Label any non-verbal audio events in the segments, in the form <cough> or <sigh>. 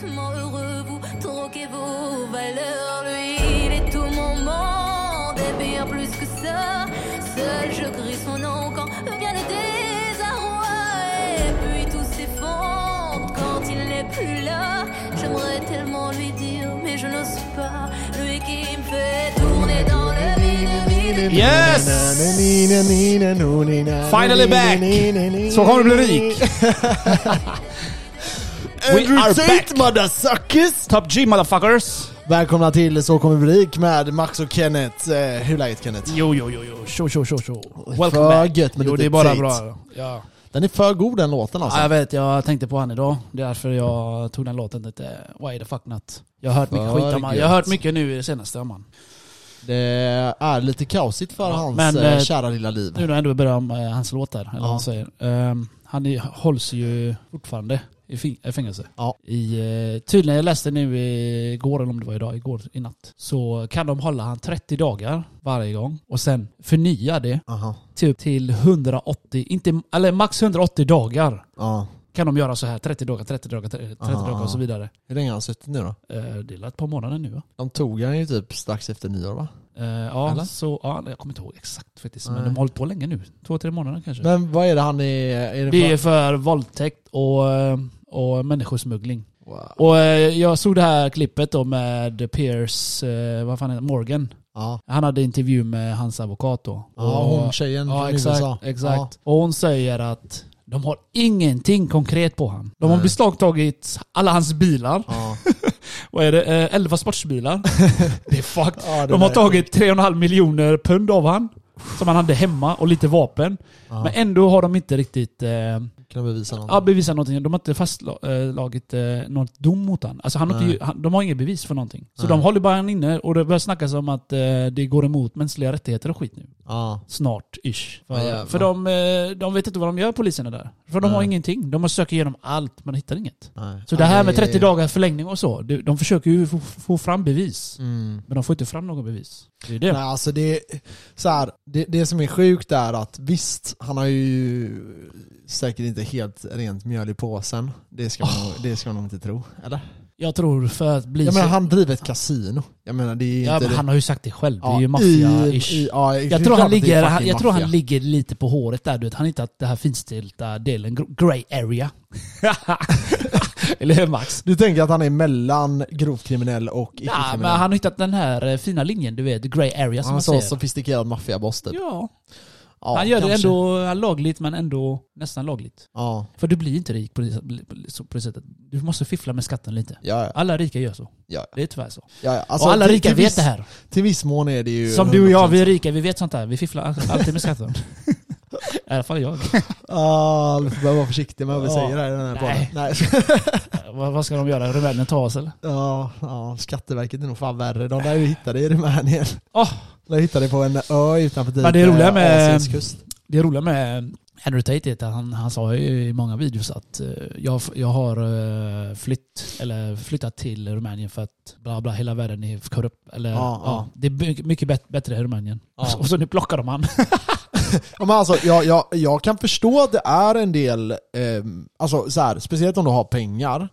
faussement heureux, vous troquez vos valeurs. Lui, il est tout mon monde, et bien plus que ça. Seul je crie son nom quand vient le désarroi. Et puis tout s'effondre quand il n'est plus là. J'aimerais tellement lui dire, mais je n'ose pas. Lui qui me fait tourner dans le vide. Yes! Finally back! Så kommer du bli rik. Andrew Tate motherfuckers! Top G motherfuckers! Välkomna till Så kommer vi rik med Max och Kenneth. Eh, hur är läget Kenneth? Jo, jo, jo, jo. Tjo, tjo, tjo, tjo. Welcome För back. gött med Jo, lite det är bara Tate. bra. Ja. Den är för god den låten alltså. ja, jag vet. Jag tänkte på han idag. Det är därför jag tog den låten lite why the fuck not. Jag har hört mycket För skit om han. Jag har hört mycket nu i det senaste om han. Det är lite kaosigt för Ja, hans men, eh, eh, kära lilla liv. Nu när jag ändå börjar om eh, hans låtar, eller Ja. vad han säger. Ehm, han är, hålls ju fortfarande i fängelse. Ja. I, eh, tydligen, jag läste nu igår, eller om det var idag, igår i natt. Så kan de hålla han 30 dagar varje gång och sen förnya det Aha. typ till 180, inte, eller max 180 dagar. Ja. Kan de göra så här 30 dagar, 30 dagar, 30 Aha. dagar och så vidare. Hur länge har han suttit nu då? Eh, det är ett par månader nu va? De tog han ju typ strax efter nyår va? Eh, ja, Eller? så, ja, jag kommer inte ihåg exakt faktiskt. Men Nej. de har hållit på länge nu. Två, tre månader kanske. Men vad är det han är... är det Det är för... våldtäkt och, och människosmuggling. Wow. Och eh, jag såg det här klippet då med Piers, eh, vad fan heter Morgan. Ja. Han hade intervju med hans advokat då. Ja, Och- hon tjejen Ja från exakt, USA. exakt. Och hon säger att de har ingenting konkret på han. De har Nej. beslagtagit alla hans bilar. Ja. <laughs> Vad är det? Eh, 11 sportsbilar. <laughs> det är fucked. Ja, De har tagit 3,5 miljoner pund av han. Som han hade hemma och lite vapen. Ja. Men ändå har de inte riktigt eh, Du bevisa något? ja, bevisat någonting. De har inte fastslagit eh, något dom mot han. Alltså han har inte, han, de har inget bevis för någonting. Så Nej. de håller bara han inne och det börjar snackas om att eh, det går emot mänskliga rättigheter och skit nu. Ja. Snart, ish. Ja, För, jävlar. för de, eh, de vet inte vad de gör poliserna där. För de Nej. har ingenting. De har sökt igenom allt men hittar inget. Nej. Så Ja, det här med är- 30 dagar förlängning och så, de försöker ju få, få fram bevis. Mm. Men de får inte fram någon bevis. Det är det. Nej, alltså det, så här, det, det som är sjukt är att visst, han har ju säkert inte helt rent mjöl i påsen. Det ska man, nog- det ska man nog inte tro. Eller? Jag tror för att bli Jag menar han driver ett kasino. Jag menar det är ja, inte men han har ju sagt det själv. det är Ja, ju maffia-ish. ja, Jag tror, han ligger, han, jag tror han ligger lite på håret där. Du vet. Han har hittat det här finstilta delen, gr- grey area. <laughs> Eller hur Max? Du tänker att han är mellan grovt kriminell och Ja, icke-kriminell? men han har hittat den här eh, fina linjen, du vet, grey area som han är man så säger. sofistikerad maffiaboss typ. Ja, Ja, han gör det kanske. ändå lagligt men ändå nästan lagligt. Ja, För du blir inte rik på det, på det sättet. Du måste fiffla med skatten lite. ja, ja. Alla rika gör så. ja, Det är tyvärr så. Alltså, och alla till- rika till vet viss- det här. Till viss mån är det ju... Som du och jag, 100%. vi är rika, vi vet sånt här. Vi fifflar alltid med skatten. <laughs> I alla fall jag. Ja, <laughs> du får vara försiktig med vad vi säger här i den här podden. Nej. Nej. <laughs> vad, vad ska de göra? Rumänien ta oss eller? Ja, ja, Skatteverket är nog fan värre. De lär ju hitta det i Rumänien. Åh! De lär hitta det på en ö utanför typ Men det roliga med- Asiens kust. Det roliga med Andrew Tate är att han, han sa ju i många videos att eh, jag, jag har eh, flytt, eller flyttat till Rumänien för att bla bla, hela världen är korrupt. Eller, Ja, ja. Det är mycket, bättre i Rumänien. Ja. <laughs> Och så nu plockar de han. <laughs> Ja, men alltså, jag, jag, jag kan förstå att det är en del, ehm, alltså så här, speciellt om du har pengar,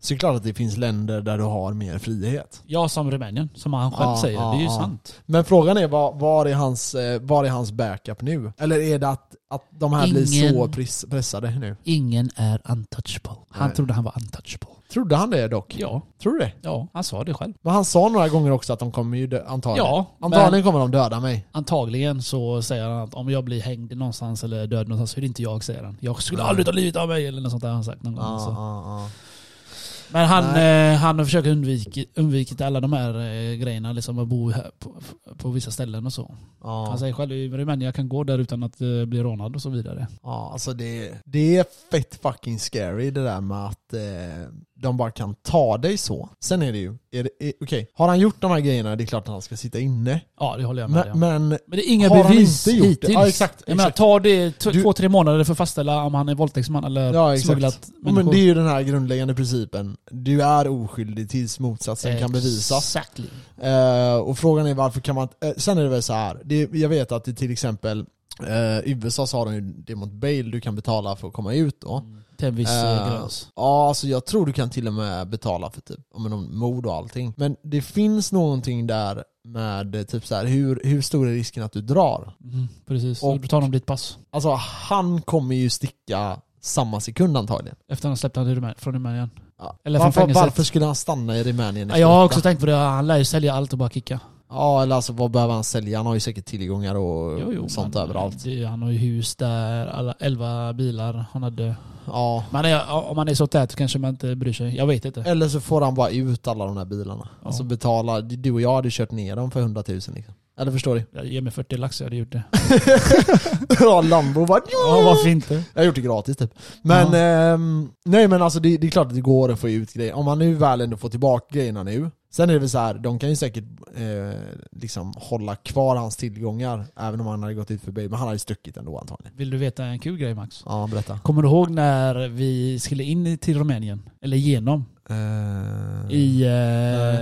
så är det klart att det finns länder där du har mer frihet. Ja, som Rumänien, som han själv Ja, säger. ja, det är ju sant. Men frågan är var, var, är hans, eh, var är hans backup nu? Eller är det att, att de här blir Ingen- så press, pressade nu? Ingen är untouchable. Han Nej. trodde han var untouchable. Trodde han det dock? Ja, Tror du det? ja, han sa det själv. Men han sa några gånger också att de kommer ju dö, antagligen. Ja, antagligen kommer de döda mig. antagligen så säger han att om jag blir hängd någonstans eller död någonstans så är det inte jag, säger han. Jag skulle aldrig ta livet av mig eller något sånt där han sagt någon gång. Så. ja, ja. Men han, eh, han har försökt undvika undvikit alla de här eh, grejerna, liksom att bo här på, på vissa ställen och så. Ja. Han säger själv i Rumänien, jag kan gå där utan att eh, bli rånad och så vidare. Ja, alltså det, det är fett fucking scary det där med att eh, de bara kan ta dig så. Sen är det ju, är det, är, okej, har han gjort de här grejerna, det är klart att han ska sitta inne. Ja, det håller jag med Men, om. men Men det är inga har han bevis inte gjort det? hittills. Ja, exakt, Jag menar, exakt. ta det Du- två, tre månader för att fastställa om han är våldtäktsman eller Ja, exakt. smugglat ja, men människor. det är ju den här grundläggande principen. Du är oskyldig tills motsatsen kan bevisas. Exactly. Eh, och frågan är varför kan man eh, Sen är det väl så här. Det, jag vet att det till exempel eh, i USA så har de ju det mot bail du kan betala för att komma ut då. Till en viss Eh, uh, gräns. Ja, alltså jag tror du kan till och med betala för typ, om mord och allting. Men det finns någonting där med eh, typ så här, hur, hur stor är risken att du drar? Mm, precis. Och- Du tar de ditt pass. Alltså han kommer ju sticka samma sekund antagligen. Efter han släppte han från Rumänien. Ja. Eller från varför, fängelset. varför skulle han stanna i Rumänien Ja, jag har också tänkt på det, han lär ju sälja allt och bara kicka. Ja, eller alltså vad behöver han sälja? Han har ju säkert tillgångar och sånt men överallt. Det, han har ju hus där, alla elva bilar han hade. Ja. Men är, om man är så tät kanske man inte bryr sig. Jag vet inte. Eller så får han bara ut alla de här bilarna. Ja. Alltså betala, du och jag hade kört ner dem för 100 000 liksom. Eller förstår du? Jag ger mig 40 lax jag hade gjort det. <laughs> ja, Lambo bara Ja, varför inte? Jag har gjort det gratis typ. Men, ehm, nej men alltså det, det är klart att det går att få ut grejer. Om man nu väl ändå får tillbaka grejerna nu. Sen är det väl så här, de kan ju säkert eh, liksom hålla kvar hans tillgångar. Även om han hade gått ut förbi. Men han hade ju stuckit ändå antagligen. Vill du veta en kul grej Max? Ja, berätta. Kommer du ihåg när vi skulle in till Rumänien? Eller genom? Eh, I eh,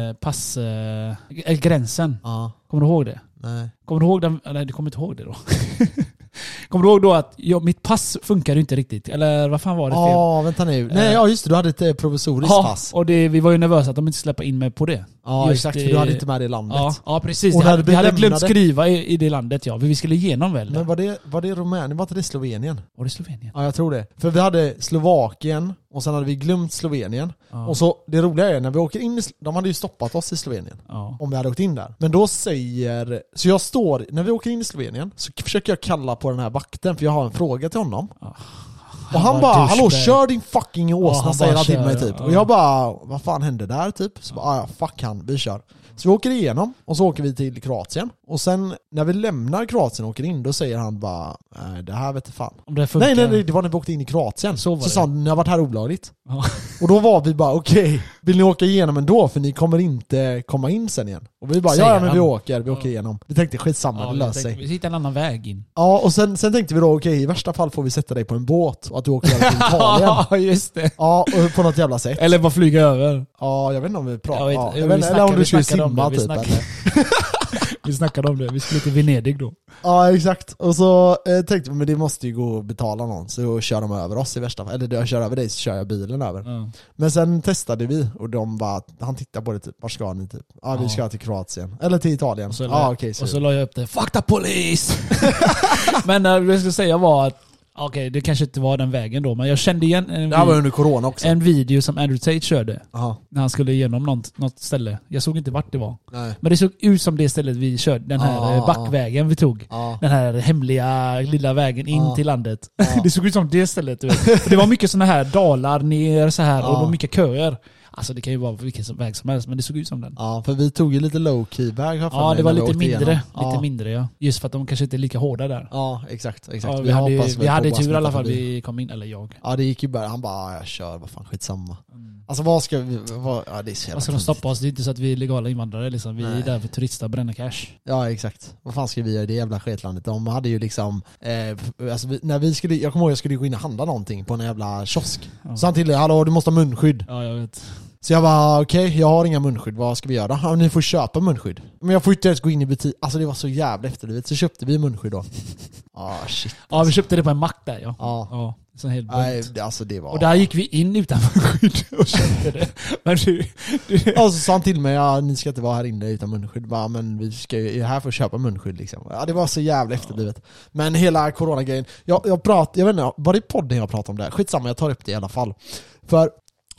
Nej. pass... Eh, äh, gränsen. Ja, Kommer du ihåg det? nej. Kommer du ihåg den? Nej, du kommer inte ihåg det då. <laughs> kommer du ihåg då att ja, mitt pass funkar ju inte riktigt? Eller vad fan var det? Ja, vänta nu. Nej, Eh. ja just det. Du hade ett eh, provisoriskt Ja, pass. och det, vi var ju nervösa att de inte släpper in mig på det. Ja, just exakt. det- För du hade inte med det i landet. Ja, ja precis. Och Vi hade, vi hade glömt skriva i, i det landet ja, vi skulle igenom väl? Men var det, var det Rumänien? Var inte det Slovenien? Var det Slovenien? Ja, jag tror det. För vi hade Slovakien och sen hade vi glömt Slovenien. Ja. Och så, det roliga är när vi åker in i, de hade ju stoppat oss i Slovenien. ja. Om vi hade åkt in där. Men då säger, så jag står, när vi åker in i Slovenien så försöker jag kalla på den här vakten för jag har en fråga till honom. Och han var bara 'Hallå douchebag." kör din fucking Ja, åsna' han säger han till mig typ. ja. Och jag bara 'Vad fan hände där?' typ. Så bara, "Ah, ja fuck han, vi kör. Så vi åker igenom och så åker vi till Kroatien. Och sen när vi lämnar Kroatien och åker in då säger han bara 'Nej det här vet jag fan' Om det funkar. Nej nej nej, det var när vi åkte in i Kroatien. Så Så, var det. sa han 'Ni har varit här olagligt' Ja. Och då var vi bara okej, vill ni åka igenom ändå? För ni kommer inte komma in sen igen. Och vi bara Säger ja, ja men vi åker, vi Ja. åker igenom. Vi tänkte skitsamma, Ja, det löser sig. Vi hittar en annan väg in. Ja och sen, sen tänkte vi då okej, i värsta fall får vi sätta dig på en båt och att du åker till <laughs> Italien. Ja, just det. Ja, och på något jävla sätt. Eller bara flyga över. Ja, jag vet inte om vi pratar... Jag vet- ja, inte, eller om du om simma typ eller? <laughs> Vi snackade om det, vi skulle till Venedig då. Ja exakt. Och så eh, tänkte vi men det måste ju gå att betala någon, så kör de över oss i värsta fall. Eller jag kör över dig så kör jag bilen över. Ja. Men sen testade vi och de bara, han tittade på det typ, var ska ni typ? Ja vi Ja. ska till Kroatien. Eller till Italien. Och så, okej, så. och så la jag upp det, 'Fuck the police!' <laughs> Men äh, det jag skulle säga var att, okej det kanske inte var den vägen då, men jag kände igen en, Det var under corona också. en video som Andrew Tate körde. Jaha. När han skulle igenom något, något ställe. Jag såg inte vart det var. Nej. Men det såg ut som det stället vi körde, den här Ja, eh, backvägen vi tog. Ja. Den här hemliga lilla vägen in Ja. till landet. Ja. <laughs> Det såg ut som det stället du vet. Det var mycket sådana här dalar ner så här och det var mycket köer. Alltså det kan ju vara vilken väg som helst men det såg ut som den. Ja, för vi tog ju lite low key väg Ja det var vi lite mindre. igenom. Lite ja. mindre ja. Just för att de kanske inte är lika hårda där. Ja, exakt. exakt. Ja, vi, hade, vi hade på bara tur i alla fall vi kom in, eller jag. Ja det gick ju bara, han bara jag kör, vad fan skitsamma. Mm. Alltså vad ska vi, vad, ja det är så Vad ska de stoppa oss? Det är inte så att vi är legala invandrare liksom. Vi är Nej. där för turister och bränna cash. Ja exakt. Vad fan ska vi göra i det jävla sketlandet? De hade ju liksom, eh, alltså, vi, när vi skulle, jag kommer ihåg jag skulle gå in och handla någonting på en jävla kiosk. Ja. Så han till hallå du måste ha munskydd. Ja jag vet. Så jag bara okej, jag har inga munskydd, vad ska vi göra? Ja, ni får köpa munskydd. Men jag får inte ens gå in i butik, alltså det var så jävla efterblivet. Så köpte vi munskydd då. <laughs> Ah shit. Ja vi köpte det på en mack där ja. Ja. Ja. Så helt Nej, alltså det var... Och där gick vi in utan <laughs> munskydd och köpte det. Men du, du, Och så sa han till mig, ja, ni ska inte vara här inne utan munskydd. Bara, men vi ska ju är här för att köpa munskydd liksom. Ja, det var så jävla efterblivet. Men hela coronagrejen, jag, jag prat, jag vet inte, var det i podden jag pratade om det? Skitsamma, jag tar upp det i alla fall. För,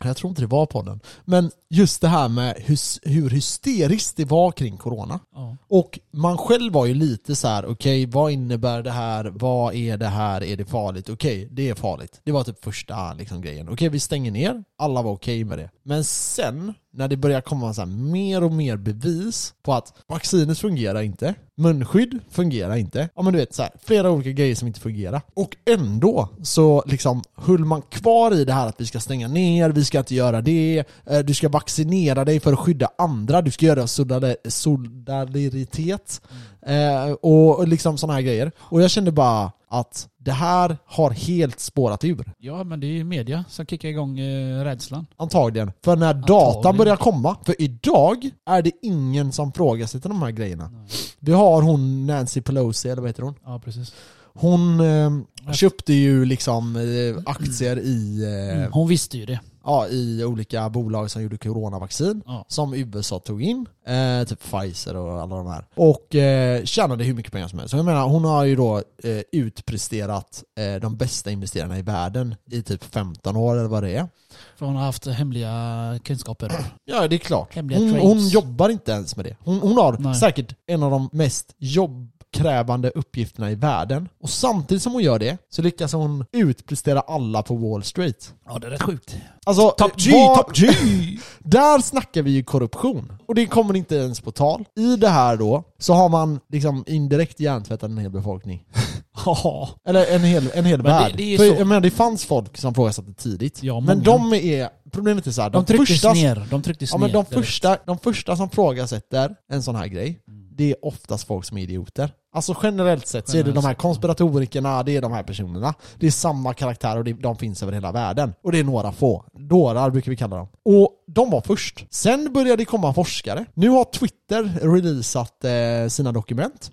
jag tror inte det var podden, men just det här med hur, hur hysteriskt det var kring corona. ja. Och man själv var ju lite så här: okej vad innebär det här? Vad är det här? Är det farligt? Okej, det är farligt. Det var typ första liksom, grejen. Okej, vi stänger ner. Alla var okej med det. Men sen, när det börjar komma så mer och mer bevis på att vaccinet fungerar inte, munskydd fungerar inte, ja men du vet så här, flera olika grejer som inte fungerar. Och ändå så liksom höll man kvar i det här att vi ska stänga ner, vi ska inte göra det, eh, du ska vaccinera dig för att skydda andra, du ska göra solidar- solidaritet eh, och liksom sådana här grejer. Och jag kände bara att det här har helt spårat ur. ja men det är ju media som kickar igång eh, rädslan. Antagligen. För när datan börjar komma, för idag är det ingen som frågar sig till de här grejerna. Vi har hon Nancy Pelosi, eller vad heter hon? Ja precis. Hon eh, köpte ju liksom eh, aktier i, eh, Mm, hon visste ju det. Ja, i olika bolag som gjorde coronavaccin. Ja. Som USA tog in, eh, typ Pfizer och alla de här. Och eh, tjänade hur mycket pengar som helst. Så jag menar, hon har ju då eh, utpresterat eh, de bästa investerarna i världen i typ 15 år eller vad det är. För hon har haft hemliga kunskaper. Ja, det är klart. Hemliga Hon, hon jobbar inte ens med det. Hon, hon har Nej. säkert en av de mest jobbkrävande uppgifterna i världen. Och samtidigt som hon gör det så lyckas hon utprestera alla på Wall Street. Ja, det är rätt sjukt. Alltså, Top G, vad- top G! <laughs> Där snackar vi ju korruption. Och det kommer inte ens på tal. I det här då, så har man liksom indirekt hjärntvättat en hel befolkning. Ja. Eller en hel, en hel Men det- värld. det ju För, jag menar, det fanns folk som ifrågasatte tidigt. Ja, men de är, problemet är så här, De trycktes första, ner. De trycktes Ja men ner. de direkt. första, de första som frågasätter en sån här grej, det är oftast folk som är idioter. Alltså generellt sett så är det de här konspiratorikerna, det är de här personerna. Det är samma karaktär och de finns över hela världen. Och det är några få. Dårar brukar vi kalla dem. Och de var först. Sen började det komma forskare. Nu har Twitter releasat eh, sina dokument.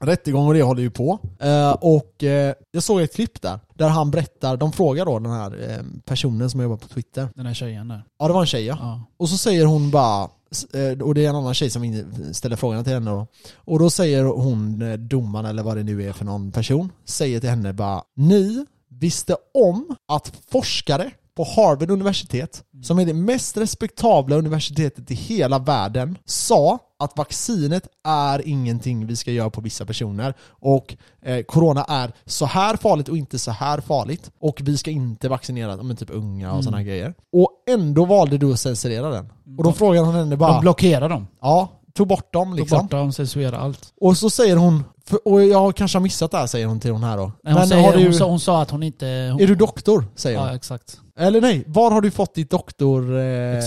Rättegång och det håller ju på. Eh, och eh, jag såg ett klipp där, där han berättar, de frågar då den här personen som jobbar på Twitter. Den här tjejen där. Ja det var en tjej ja. Ja. Och så säger hon bara, Eh, och det är en annan tjej som ställer frågan till henne då. Och då säger hon, eh, domaren eller vad det nu är för någon person, säger till henne bara Ni visste om att forskare på Harvard universitet, som är det mest respektabla universitetet i hela världen, sa att vaccinet är ingenting vi ska göra på vissa personer och eh, corona är så här farligt och inte så här farligt och vi ska inte vaccinera men typ unga och Mm. sådana grejer. Och ändå valde du att censurera den. Och då frågar hon henne bara, De blockerar dem. ja, tog bort dem Tog liksom. bort dem, censurerar allt. Och så säger hon, och jag kanske har missat det här säger hon till hon här då. Nej, hon, Men säger, har du, hon, sa, hon sa att hon inte... Hon, är du doktor? Säger hon. Ja, exakt. Eller nej, var har du fått ditt doktor... Eh,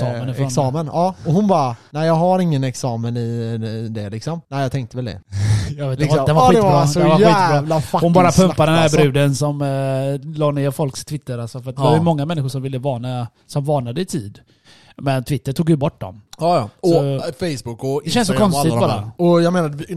examen? Ja, och hon bara, nej jag har ingen examen i det liksom. Nej jag tänkte väl det. Jag vet, Liksom. det var, det var Ja, skitbra. var det var skitbra. jävla Hon bara slakt, den här alltså. bruden som eh, la ner folks Twitter. Alltså, för att det Ja. var ju många människor som ville varna, som varnade i tid. Men Twitter tog ju bort dem. Ja, ja. Och Så- eh, Facebook och Det känns så Instagram och konstigt alla bara. Och jag menar,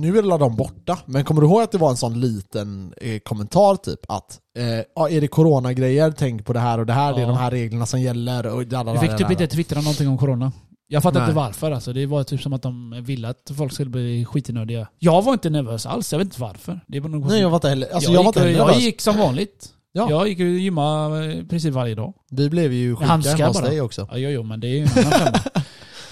nu är alla de borta. Men kommer du ihåg att det var en sån liten eh, kommentar typ att eh, ja, är det coronagrejer, tänk på det här och det här, det är Ja. de här reglerna som gäller och alla Vi fick typ inte twittra någonting om corona. Jag fattar Nej. inte varför alltså. Det var typ som att de ville att folk skulle bli skitnödiga. Jag var inte nervös alls, jag vet inte varför. Det var nog Nej jag var inte heller, alltså jag, jag, var gick, inte heller jag gick som vanligt. Ja. Jag gick och gymmade i princip varje dag. Vi blev ju sjuka hemma hos dig också. Ja, jo, jo, men det är ju en annan femma. <laughs>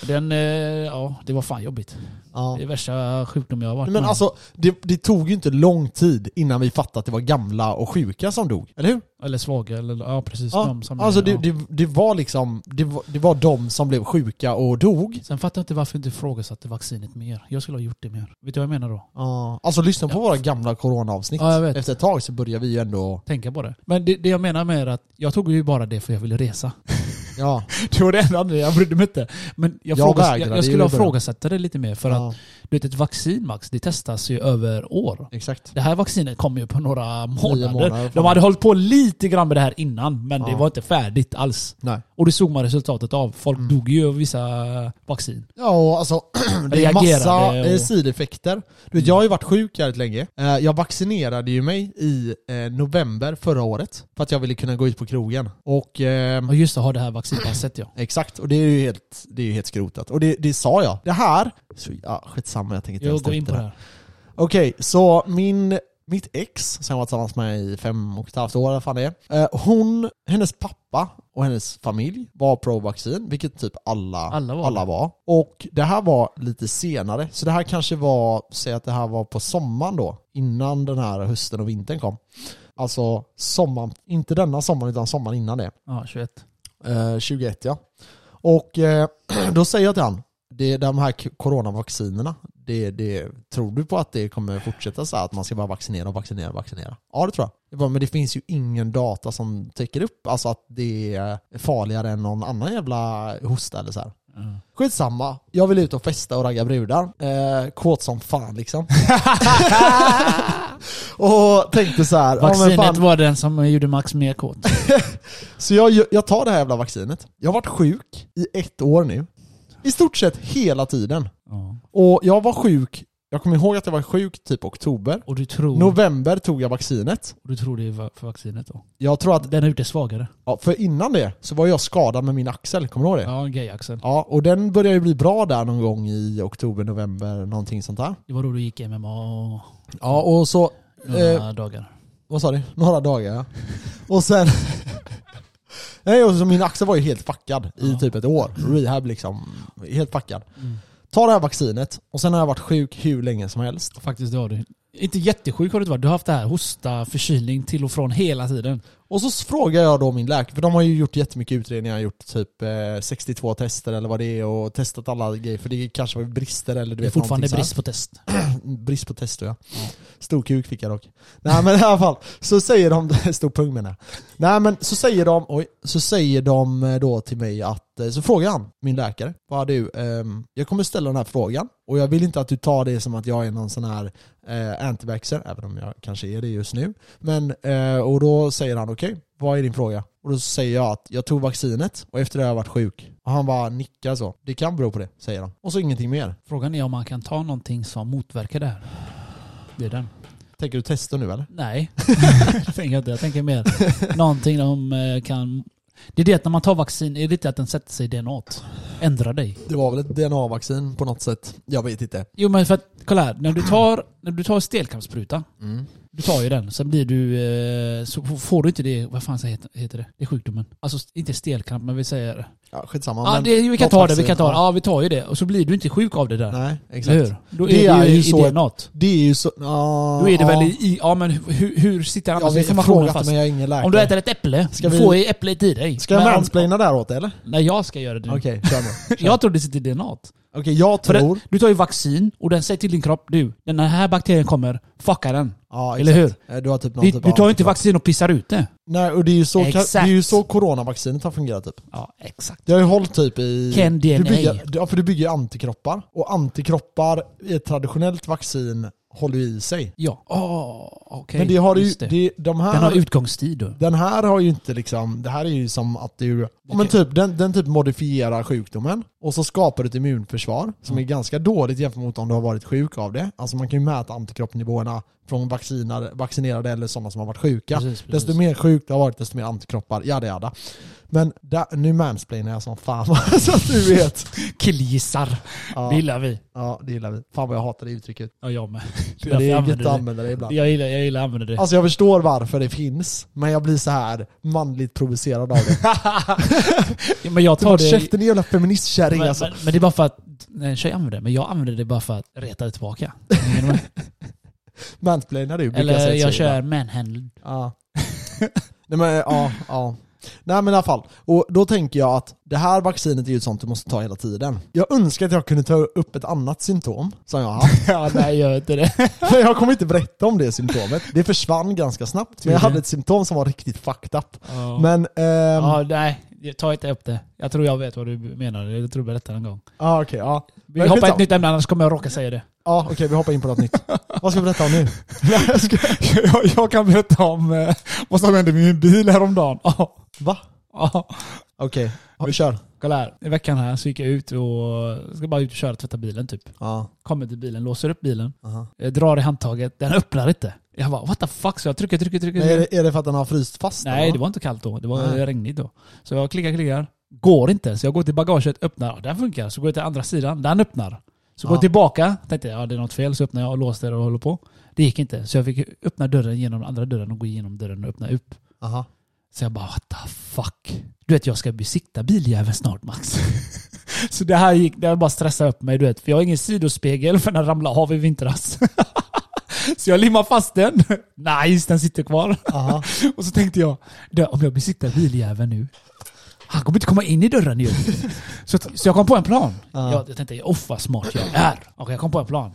Den, eh, ja, det var fan jobbigt. Ja. Det är värsta sjukdom jag har varit Men med. alltså, det, det tog ju inte lång tid innan vi fattade att det var gamla och sjuka som dog, eller hur? Eller svaga, eller ja precis. Ja, De som alltså det, ja. det, det var liksom, det var, det var de som blev sjuka och dog. Sen fattar jag inte varför inte ifrågasatte vaccinet mer. Jag skulle ha gjort det mer. Vet du vad jag menar då? Ja. Alltså lyssna på Ja. våra gamla coronaavsnitt. Ja, jag vet. Efter ett tag så börjar vi ju ändå, Tänka på det. Men det, det jag menar med är att jag tog ju bara det för jag ville resa. <laughs> ja. <laughs> Det var det enda anledningen, jag brydde mig inte. Men jag, Jag frågas, jag, jag skulle ha ifrågasätta det lite mer. För att ja. du vet, ett vaccin Max, det testas ju över år. Exakt. Det här vaccinet kom ju på några månader. månader, De hade hållit på lite grann med det här innan, men det Ja. var inte färdigt alls. Nej. Och det såg man resultatet av. Folk Mm. dog ju av vissa vaccin. Ja, och alltså <clears throat> det är massa och- eh, sideffekter. Du vet, jag har ju varit sjuk jävligt länge. Eh, Jag vaccinerade ju mig i eh, november förra året för att jag ville kunna gå ut på krogen. Och eh, Och just det, ha det här vaccinpasset ja. Exakt, och det är ju helt, det är ju helt skrotat. Och det, det sa jag. Det här, så, ja skitsamma jag tänker inte ens upp in på det här. Okej, så min, mitt ex, som jag var tillsammans med i fem och ett halvt år, vad fan det är. Eh, hon, hennes pappa och hennes familj var pro-vaccin, vilket typ alla, Alla var alla det. var. Och det här var lite senare, så det här kanske var, säg att det här var på sommaren då, innan den här hösten och vintern kom. Alltså sommaren, inte denna sommaren utan sommaren innan det. Ja, 21. Eh, 21 ja. Och eh, <clears throat> då säger jag till han, det är de här coronavaccinerna, det, det, tror du på att det kommer fortsätta så här, att man ska bara vaccinera och vaccinera och vaccinera? Ja det tror jag. Jag bara, men det finns ju ingen data som täcker upp alltså att det är farligare än någon annan jävla hosta eller så här. Mm. Skitsamma, jag vill ut och festa och ragga brudar. Eh, kåt som fan liksom. <laughs> <laughs> och tänkte så här, ja, Vaccinet fan, var den som gjorde Max mer kåt. <laughs> så jag, jag tar det här jävla vaccinet. Jag har varit sjuk i ett år nu. I stort sett hela tiden. Ja. Och jag var sjuk Jag kommer ihåg att jag var sjuk typ oktober. Och du tror, November tog jag vaccinet. och du tror det är för vaccinet då? Jag tror att, Den gjort dig svagare. ja, för innan det så var jag skadad med min axel, kommer du ihåg det? Ja, gayaxeln. Ja, och den började ju bli bra där någon gång i oktober, november, någonting sånt där. Det var då du gick MMA och Ja, och så, några dagar. vad sa du? Några dagar ja. Och sen... <laughs> Nej, och så min axel var ju helt fuckad i Ja. typ ett år. Rehab liksom, helt fuckad. Mm. Ta det här vaccinet, och sen har jag varit sjuk hur länge som helst. Faktiskt det har du. Inte jättesjuk har du inte varit. Du har haft det här hosta, förkylning till och från hela tiden. Och så frågar jag då min läkare, för de har ju gjort jättemycket utredningar, gjort typ eh, 62 tester eller vad det är och testat alla grejer, för det kanske var brister eller du Det är vet fortfarande brist på test. <clears throat> brist på tester ja. Stor kuk fick jag dock. Nej men i alla fall, så säger de, <laughs> stor pung menar jag. Nej men så säger de, oj, så säger de eh, då till mig att, eh, så frågar han min läkare, vad du, ehm, jag kommer ställa den här frågan och jag vill inte att du tar det som att jag är någon sån här eh, antivaxxer, även om jag kanske är det just nu. Men, eh, och då säger han okej, vad är din fråga? Och då säger jag att jag tog vaccinet och efter det har jag varit sjuk. Och han bara nickar så. Det kan bero på det, säger han. Och så ingenting mer. Frågan är om man kan ta någonting som motverkar det här. Det är den. Tänker du testa nu eller? Nej, jag <laughs> tänker inte. Jag tänker mer någonting de eh, kan... Det är det att när man tar vaccin, är det inte att den sätter sig i DNA? Ändrar dig. Det var väl ett DNA-vaccin på något sätt. Jag vet inte. Jo men för att, kolla här. När du tar, när du tar stelkrampsspruta, Mm. Du tar ju den, sen blir du... Eh, så får du inte det, vad fan heter, heter det? Det är sjukdomen. Alltså inte stelkramp, men vi säger... Ja, skitsamma. Ja, det, vi kan något ta det, vi kan ta det. Ja, vi tar ju det. Och så blir du inte sjuk av det där. Nej, exakt. hur? Då är Det det, är ju ju så- DNA. Det är ju så... Ja, Då är det ja. väl i... Ja men hur, hur sitter annars vet, informationen frågat fast? men jag är ingen läkare. Om du äter ett äpple, Ska vi- får ju äpplet i dig. Ska jag mansplaina där åt eller? Nej, jag ska göra det. Okej, kör nu. <laughs> Jag tror det sitter i DNA. Okej, jag För det- tror... Du tar ju vaccin och den säger till din kropp, du, den här bakterien kommer, fucka den. Ja, Eller exakt. Eh, Du har typ någon Du, typ du tar ju inte vaccin och pissar ut det. Nej, och det är ju så, det är ju så coronavaccinet har fungerat typ. Ja, exakt. Det har ju hållit typ i... Ken Du DNA. bygger, ja, för du bygger ju antikroppar. Och antikroppar i ett traditionellt vaccin håller i sig. Ja. Åh, okej. Men det har ju... Just det. Det, de här, Den har utgångstid då. Den här har ju inte liksom, det här är ju som att du, ja, men typ, den, den typ modifierar sjukdomen och så skapar du ett immunförsvar som Ja. är ganska dåligt jämfört mot om du har varit sjuk av det. Alltså man kan ju mäta antikroppsnivåerna från vaccinerade, vaccinerade eller sådana som har varit sjuka. Precis, precis. Desto mer sjuk du har varit, desto mer antikroppar, jada jada. Men där, nu mansplainar jag som fan <laughs> så att du vet. Killgissar. Ja, Det gillar vi. ja, det gillar vi. Fan vad jag hatar det uttrycket. Ja, jag med. <laughs> Det Men det jag är gött att använda det ibland. Jag gillar, jag gillar att använda det. Alltså jag förstår varför det finns, men jag blir så här manligt provocerad av det. Ja, <laughs> men jag Ta tar det... käften din jävla feministkärring Men, alltså. men, men det är bara för att en tjej använder det, men jag använder det bara för att reta det tillbaka. Mansplainar du Eller jag så kör ibland. manhandle. Ja. Nej men ja, ja. Nej men i alla fall. Och då tänker jag att det här vaccinet är ju sånt du måste ta hela tiden. Jag önskar att jag kunde ta upp ett annat symptom som jag har haft. <laughs> Ja, nej gör inte det. Men <laughs> jag kommer inte berätta om det symptomet. Det försvann ganska snabbt. Men jag hade ett symptom som var riktigt fucked up. Ja. Men, ehm, ja, nej. Ta inte upp det. Jag tror jag vet vad du menar. Jag tror du berättar en gång. ja okej, ja. Vi Men hoppar ett nytt ämne annars kommer jag råka säga det. Ja okej, vi hoppar in på något nytt. Vad ska vi berätta om nu? <laughs> Jag jag, kan berätta om eh, vad som hände med min bil häromdagen. Ja. Va? Ja. Okej, ja, kör. Kolla här. I veckan här så gick jag ut och ska bara ut och köra och tvätta bilen typ. Ja, Kommer till bilen, låser upp bilen. aha. Jag drar i handtaget, den öppnar inte. Jag bara what the fuck? Så jag trycker, trycker, trycker. Men är, det, är det för att den har fryst fast? Nej, eller? det var inte kallt då. Det var Nej. regnigt då. Så jag klickar, klickar. Går inte. Så jag går till bagaget, öppnar. Den funkar. Så går jag till andra sidan. Den öppnar. Så går Ja. jag tillbaka. Tänkte ja, det är något fel. Så öppnar jag och låser och håller på. Det gick inte. Så jag fick öppna dörren genom andra dörren och gå igenom dörren och öppna upp. Aha. Så jag bara what the fuck. Du vet jag ska besikta biljäveln snart Max. <laughs> så det här gick, det här bara stressade upp mig du vet. För jag har ingen sidospegel för den ramlade av i vintras. <laughs> så jag limmar fast den. <laughs> Nice, den sitter kvar. Aha. Och så tänkte jag, "Du, om jag besiktar biljäveln nu, han kommer inte komma in i dörren ju. så, så jag kom på en plan. Ja. Jag, jag tänkte, oh vad smart jag är. Okej, jag kom på en plan.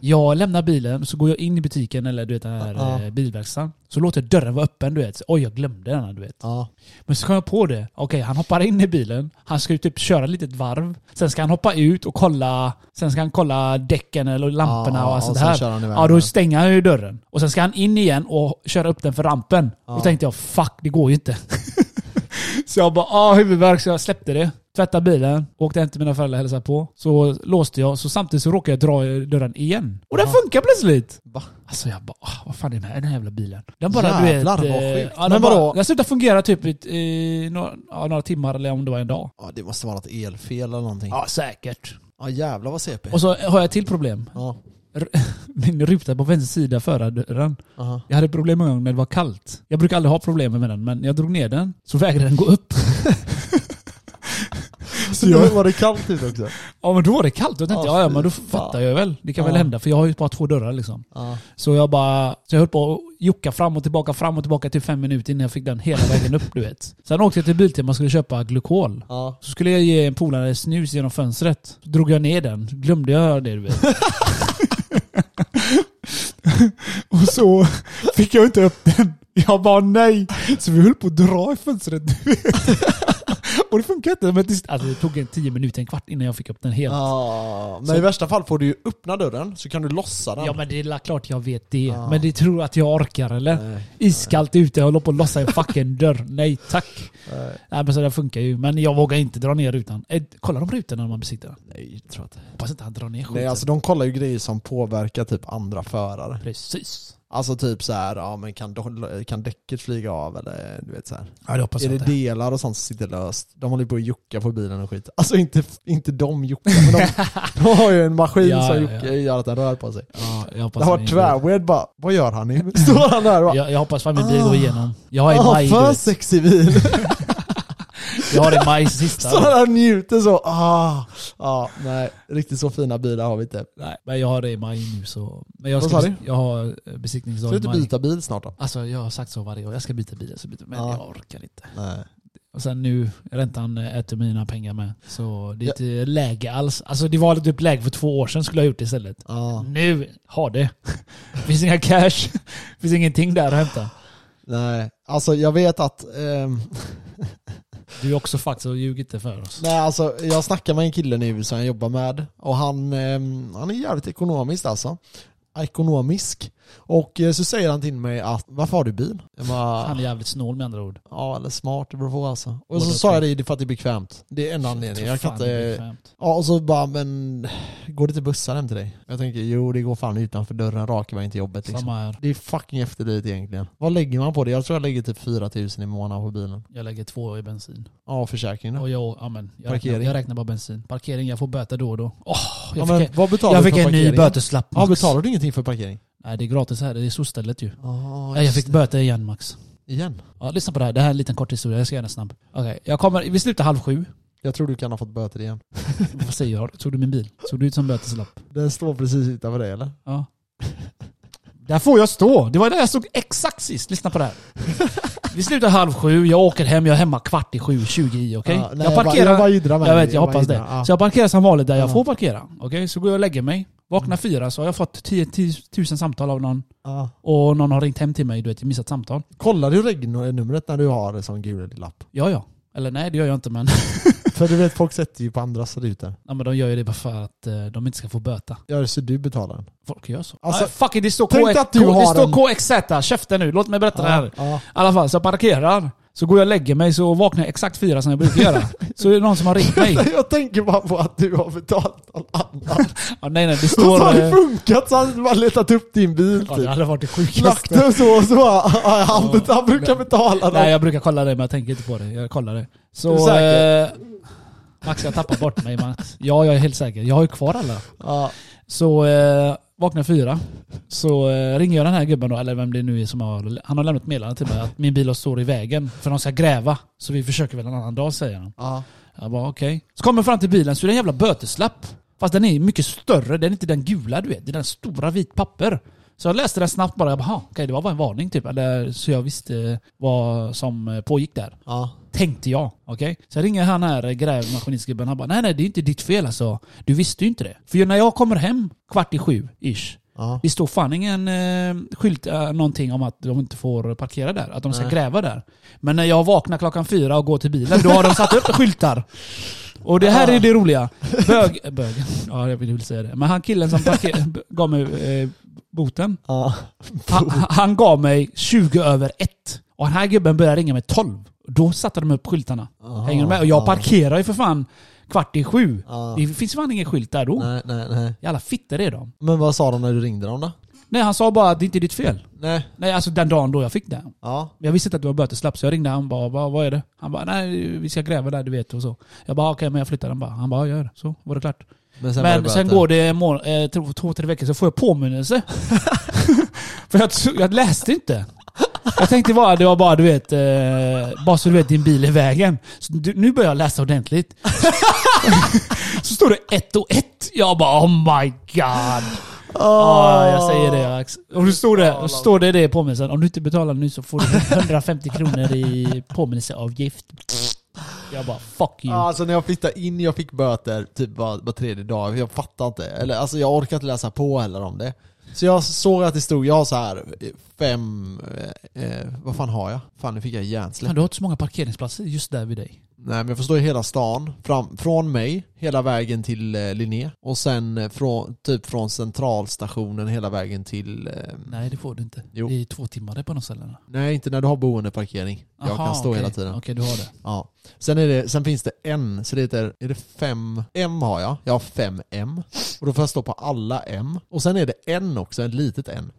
Jag lämnar bilen, så går jag in i butiken eller du vet den här Ja. eh, bilverkstaden. Så låter jag dörren vara öppen, du vet. Så, Oj, jag glömde den, du vet. Ja. Men så kom jag på det. Okej, han hoppar in i bilen. Han ska ju typ köra ett litet varv. Sen ska han hoppa ut och kolla. Sen ska han kolla däcken eller lamporna Ja, och allt sånt här. Ja, då stänger han ju dörren. Och sen ska han in igen och köra upp den för rampen. Ja. Då tänkte jag, fuck, det går ju inte. Så jag bara, ah huvudvärk, så jag släppte det. tvättade bilen, åkte hem till mina föräldrar och hälsade på. Så låste jag, så samtidigt så råkade jag dra i dörren igen. Och den funkar plötsligt! Va? Alltså jag bara, ah, vad fan är den här, den här jävla bilen? Den bara Jävlar, du vet... vad eh, sjukt. Ja, Men den, vadå? bara, den slutade fungera typ i, i några, ja, några timmar eller om det var en dag. Ja, det måste vara något elfel eller någonting. Ja, säkert. Ja jävlar vad CP. Och så har jag ett till problem. Ja. <laughs> Min ruta på vänster sida förardörren. Aha. Jag hade problem en gång när det var kallt. Jag brukar aldrig ha problem med den, men jag drog ner den så vägrade den gå upp. <laughs> Så då var det kallt ute också? Ja men då var det kallt. Då tänkte Ja, jag, ja men då fattar jag väl. Det kan Ja. väl hända, för jag har ju bara två dörrar liksom. Ja. Så jag bara, så jag höll på att jucka fram och tillbaka, fram och tillbaka till fem minuter innan jag fick den hela vägen upp du vet. Sen åkte jag till Biltema och skulle köpa glukol. Ja. Så skulle jag ge en polare snus genom fönstret. Så drog jag ner den. Glömde jag det du vet. <laughs> <laughs> och så fick jag inte upp den. Jag bara nej. Så vi höll på att dra i fönstret. <laughs> Och det funkar inte. Men det, alltså, det tog en tio minuter, en kvart innan jag fick upp den helt. Ja, men Så- i värsta fall får du ju öppna dörren så kan du lossa den. Ja men det är la- klart jag vet det. Ja. Men det tror att jag orkar eller? Nej. Iskallt ute, jag håller på att lossa en fucking dörr. Nej tack. Nej. Nej men så det funkar ju. Men jag vågar inte dra ner rutan. Eh, kolla de rutorna när man besitter den. Nej, jag tror inte. Hoppas inte han drar ner skiten. Nej, alltså de kollar ju grejer som påverkar typ andra förare. Precis. Alltså typ så här, ja men kan, kan däcket flyga av eller du vet så här. Ja det hoppas Är det inte. delar och sånt som sitter löst? De håller ju på att jucka på bilen och skit. Alltså inte, inte de juckar, men de, <laughs> de har ju en maskin Ja, som juckar, ja. gör att den rör på sig. Ja, jag hoppas Det har varit tvärwed bara, vad gör han nu? <laughs> Står han där och bara, jag, jag hoppas att min bil Ah. går igenom. Jag har i ah, maj, för sexig bil. <laughs> Jag har i maj sista. Står han njuter så, ah. Ja, nej, riktigt så fina bilar har vi inte. Nej, men jag har det i maj nu så. Men jag, Vad ska sa bes- jag har eh, besiktningsdag Ska du i inte maj. byta bil snart då? Alltså jag har sagt så varje år. Jag ska byta bil, så byta, men Ja. jag orkar inte. Nej. Och sen nu, räntan äter mina pengar med. Så det är inte läge alls. Alltså det var typ läge för två år sedan skulle jag ha gjort det istället. Ja, Nu, ha det. finns inga cash. finns ingenting där att hämta. nej. Alltså jag vet att, ehm, <laughs> Du är också faktiskt så ljug inte för oss. nej alltså jag snackar med en kille nu som jag jobbar med och han, eh, han är jävligt ekonomisk alltså. Ekonomisk. Och eh, så säger han till mig att, varför har du bil? Bara, Han är jävligt snål med andra ord. Ja, eller smart, det beror på alltså. Och Båda så sa jag det, för att det är bekvämt. Det är en anledning. Jag kan inte... Ja, och så bara, men går det inte bussar hem till dig? Jag tänker, jo det går fan utanför dörren raka vägen till jobbet liksom. Samma här. Det är fucking efterdyrt egentligen. Vad lägger man på det? Jag tror jag lägger typ 4000 i månaden på bilen. Jag lägger två i bensin. Ja, försäkring då. Och jag, ja, men, jag, Parkering. räknar, jag räknar bara bensin. Parkering, jag får böter då och då. Ja, jag, men fick, vad betalar jag du fick en ny böteslapp Ja, betalar du ingenting för parkering? Nej det är gratis här, det är SOS-stället ju. Nej, jag fick böter igen Max. Igen? Ja, lyssna på det här, det här är en liten kort historia, jag ska göra den snabb. Okej, jag kommer, vi slutar halv sju. Jag tror du kan ha fått böter igen. <laughs> Vad säger jag? Såg du min bil? Såg du ut som böteslapp? Den står precis utanför dig eller? Ja. <laughs> Där får jag stå! Det var där jag stod exakt sist. Lyssna på det här. Vi slutar halv sju, jag åker hem, jag är hemma kvart i sju, 20 i, okej? Ja, nej, jag bara- parkerar... jag bara jiddrar med jag vet, jag bara hoppas det. Ja. Så jag parkerar som vanligt där jag Ja. får parkera. Okej? Så går jag och lägger mig. Vaknar fyra så har jag fått 10 000 samtal av någon. Ja. Och någon har ringt hem till mig, du vet, jag missat samtal. Kollar du regnumret när du har en sån gul lapp? Ja, ja. Eller nej, det gör jag inte men... <laughs> För du vet, folk sätter ju på andras rutor. ja, men de gör ju det bara för att eh, de inte ska få böta. Ja, så du betalar den. Folk gör så. Alltså, fuck it, det står, tänk KX, att du det har står en- KXZ. Käften nu, låt mig berätta det här. Ja. I alla fall, så jag parkerar. Så går jag och lägger mig så vaknar jag exakt fyra som jag brukar göra. Så är det någon som har ringt mig. <laughs> Jag tänker bara på att du har betalat någon annan. <laughs> Ja, nej nej, det Och så står... har det eh, funkat så hade du bara letat upp din bil Ja, det typ. hade varit det Lagt sjukaste. den så och så bara, ja, han, bet- han brukar betala Nej jag brukar kolla det men jag tänker inte på det. Jag kollar det. Så... du säker? Eh, Max jag tappar bort mig Max. Ja jag är helt säker. Jag har ju kvar alla. Ja. Så eh, vaknar fyra. Så eh, ringer jag den här gubben då, eller vem det nu är som har... Han har lämnat meddelande till mig att min bil står i vägen. För de ska gräva. Så vi försöker väl en annan dag säger han. Ja. Jag bara okej. Så kommer jag fram till bilen så är det en jävla böteslapp. Fast den är mycket större, den är inte den gula du vet. Det är den stora vit papper. Så jag läste den snabbt bara, jag bara "Ha, okej det var bara en varning typ. Eller, så jag visste vad som eh, pågick där. Ja. Tänkte jag. Okej? Så jag ringer han här eh, grävmaskinistgubben. Han bara nej nej det är inte ditt fel alltså. Du visste ju inte det. För när jag kommer hem kvart i sju ish. Ja. Det står fan ingen eh, skylt eh, någonting om att de inte får parkera där. Att de ska Nej. gräva där. Men när jag vaknar klockan fyra och går till bilen, då har de satt upp skyltar. Och det här är det roliga. Bög... Bög. Ja, jag vill säga det. Men han killen som parker, gav mig eh, boten. Ja. Han, han gav mig 20 över 1. Och den här gubben började ringa mig 12. Då satte de upp skyltarna. Aha, Hänger du med? Och jag ja. parkerar ju för fan kvart i sju. Ja. Det finns fan ingen skylt där då. Nej, nej, nej. Jävla fittor är de. Men vad sa de när du ringde dem då? Nej han sa bara att det inte är ditt fel. Nej. Nej alltså den dagen då jag fick det. Ja. Jag visste inte att det var böteslapp så jag ringde han bara vad, vad är det? Han bara nej vi ska gräva där du vet och så. Jag bara okej men jag flyttar den bara. Han bara gör det. Så var det klart. Men sen, Men det sen går det må- eh, två, två, tre veckor så får jag påminnelse. <laughs> För jag, jag läste inte. Jag tänkte bara, det var bara du vet, eh, bara så du vet din bil i vägen. Så du, nu börjar jag läsa ordentligt. <laughs> så står det ett och ett. Jag bara oh my god. Ja, jag säger det Ax. Och då står det, står det det i påminnelsen. Om du inte betalar nu så får du 150 kronor i påminnelseavgift. Jag bara fuck you. Alltså när jag flyttade in, jag fick böter typ var, var tredje dag. Jag fattar inte. Eller alltså jag orkar inte läsa på heller om det. Så jag såg att det stod, jag har så här fem, eh, eh, vad fan har jag? Fan nu fick jag hjärnsläpp. Fan, du har inte så många parkeringsplatser just där vid dig. Nej men jag förstår ju hela stan, fram, från mig hela vägen till eh, Linné och sen eh, från, typ från centralstationen hela vägen till... Eh, Nej det får du inte. Jo. Det är två timmar det på de ställena. nej inte när du har boendeparkering. Jag Aha, kan stå okej. hela tiden. Okej, du har det. Ja. Sen, är det, sen finns det en, så det heter, är det fem M har jag. Jag har fem M. Och då får jag stå på alla M. Och sen är det en också, ett litet N.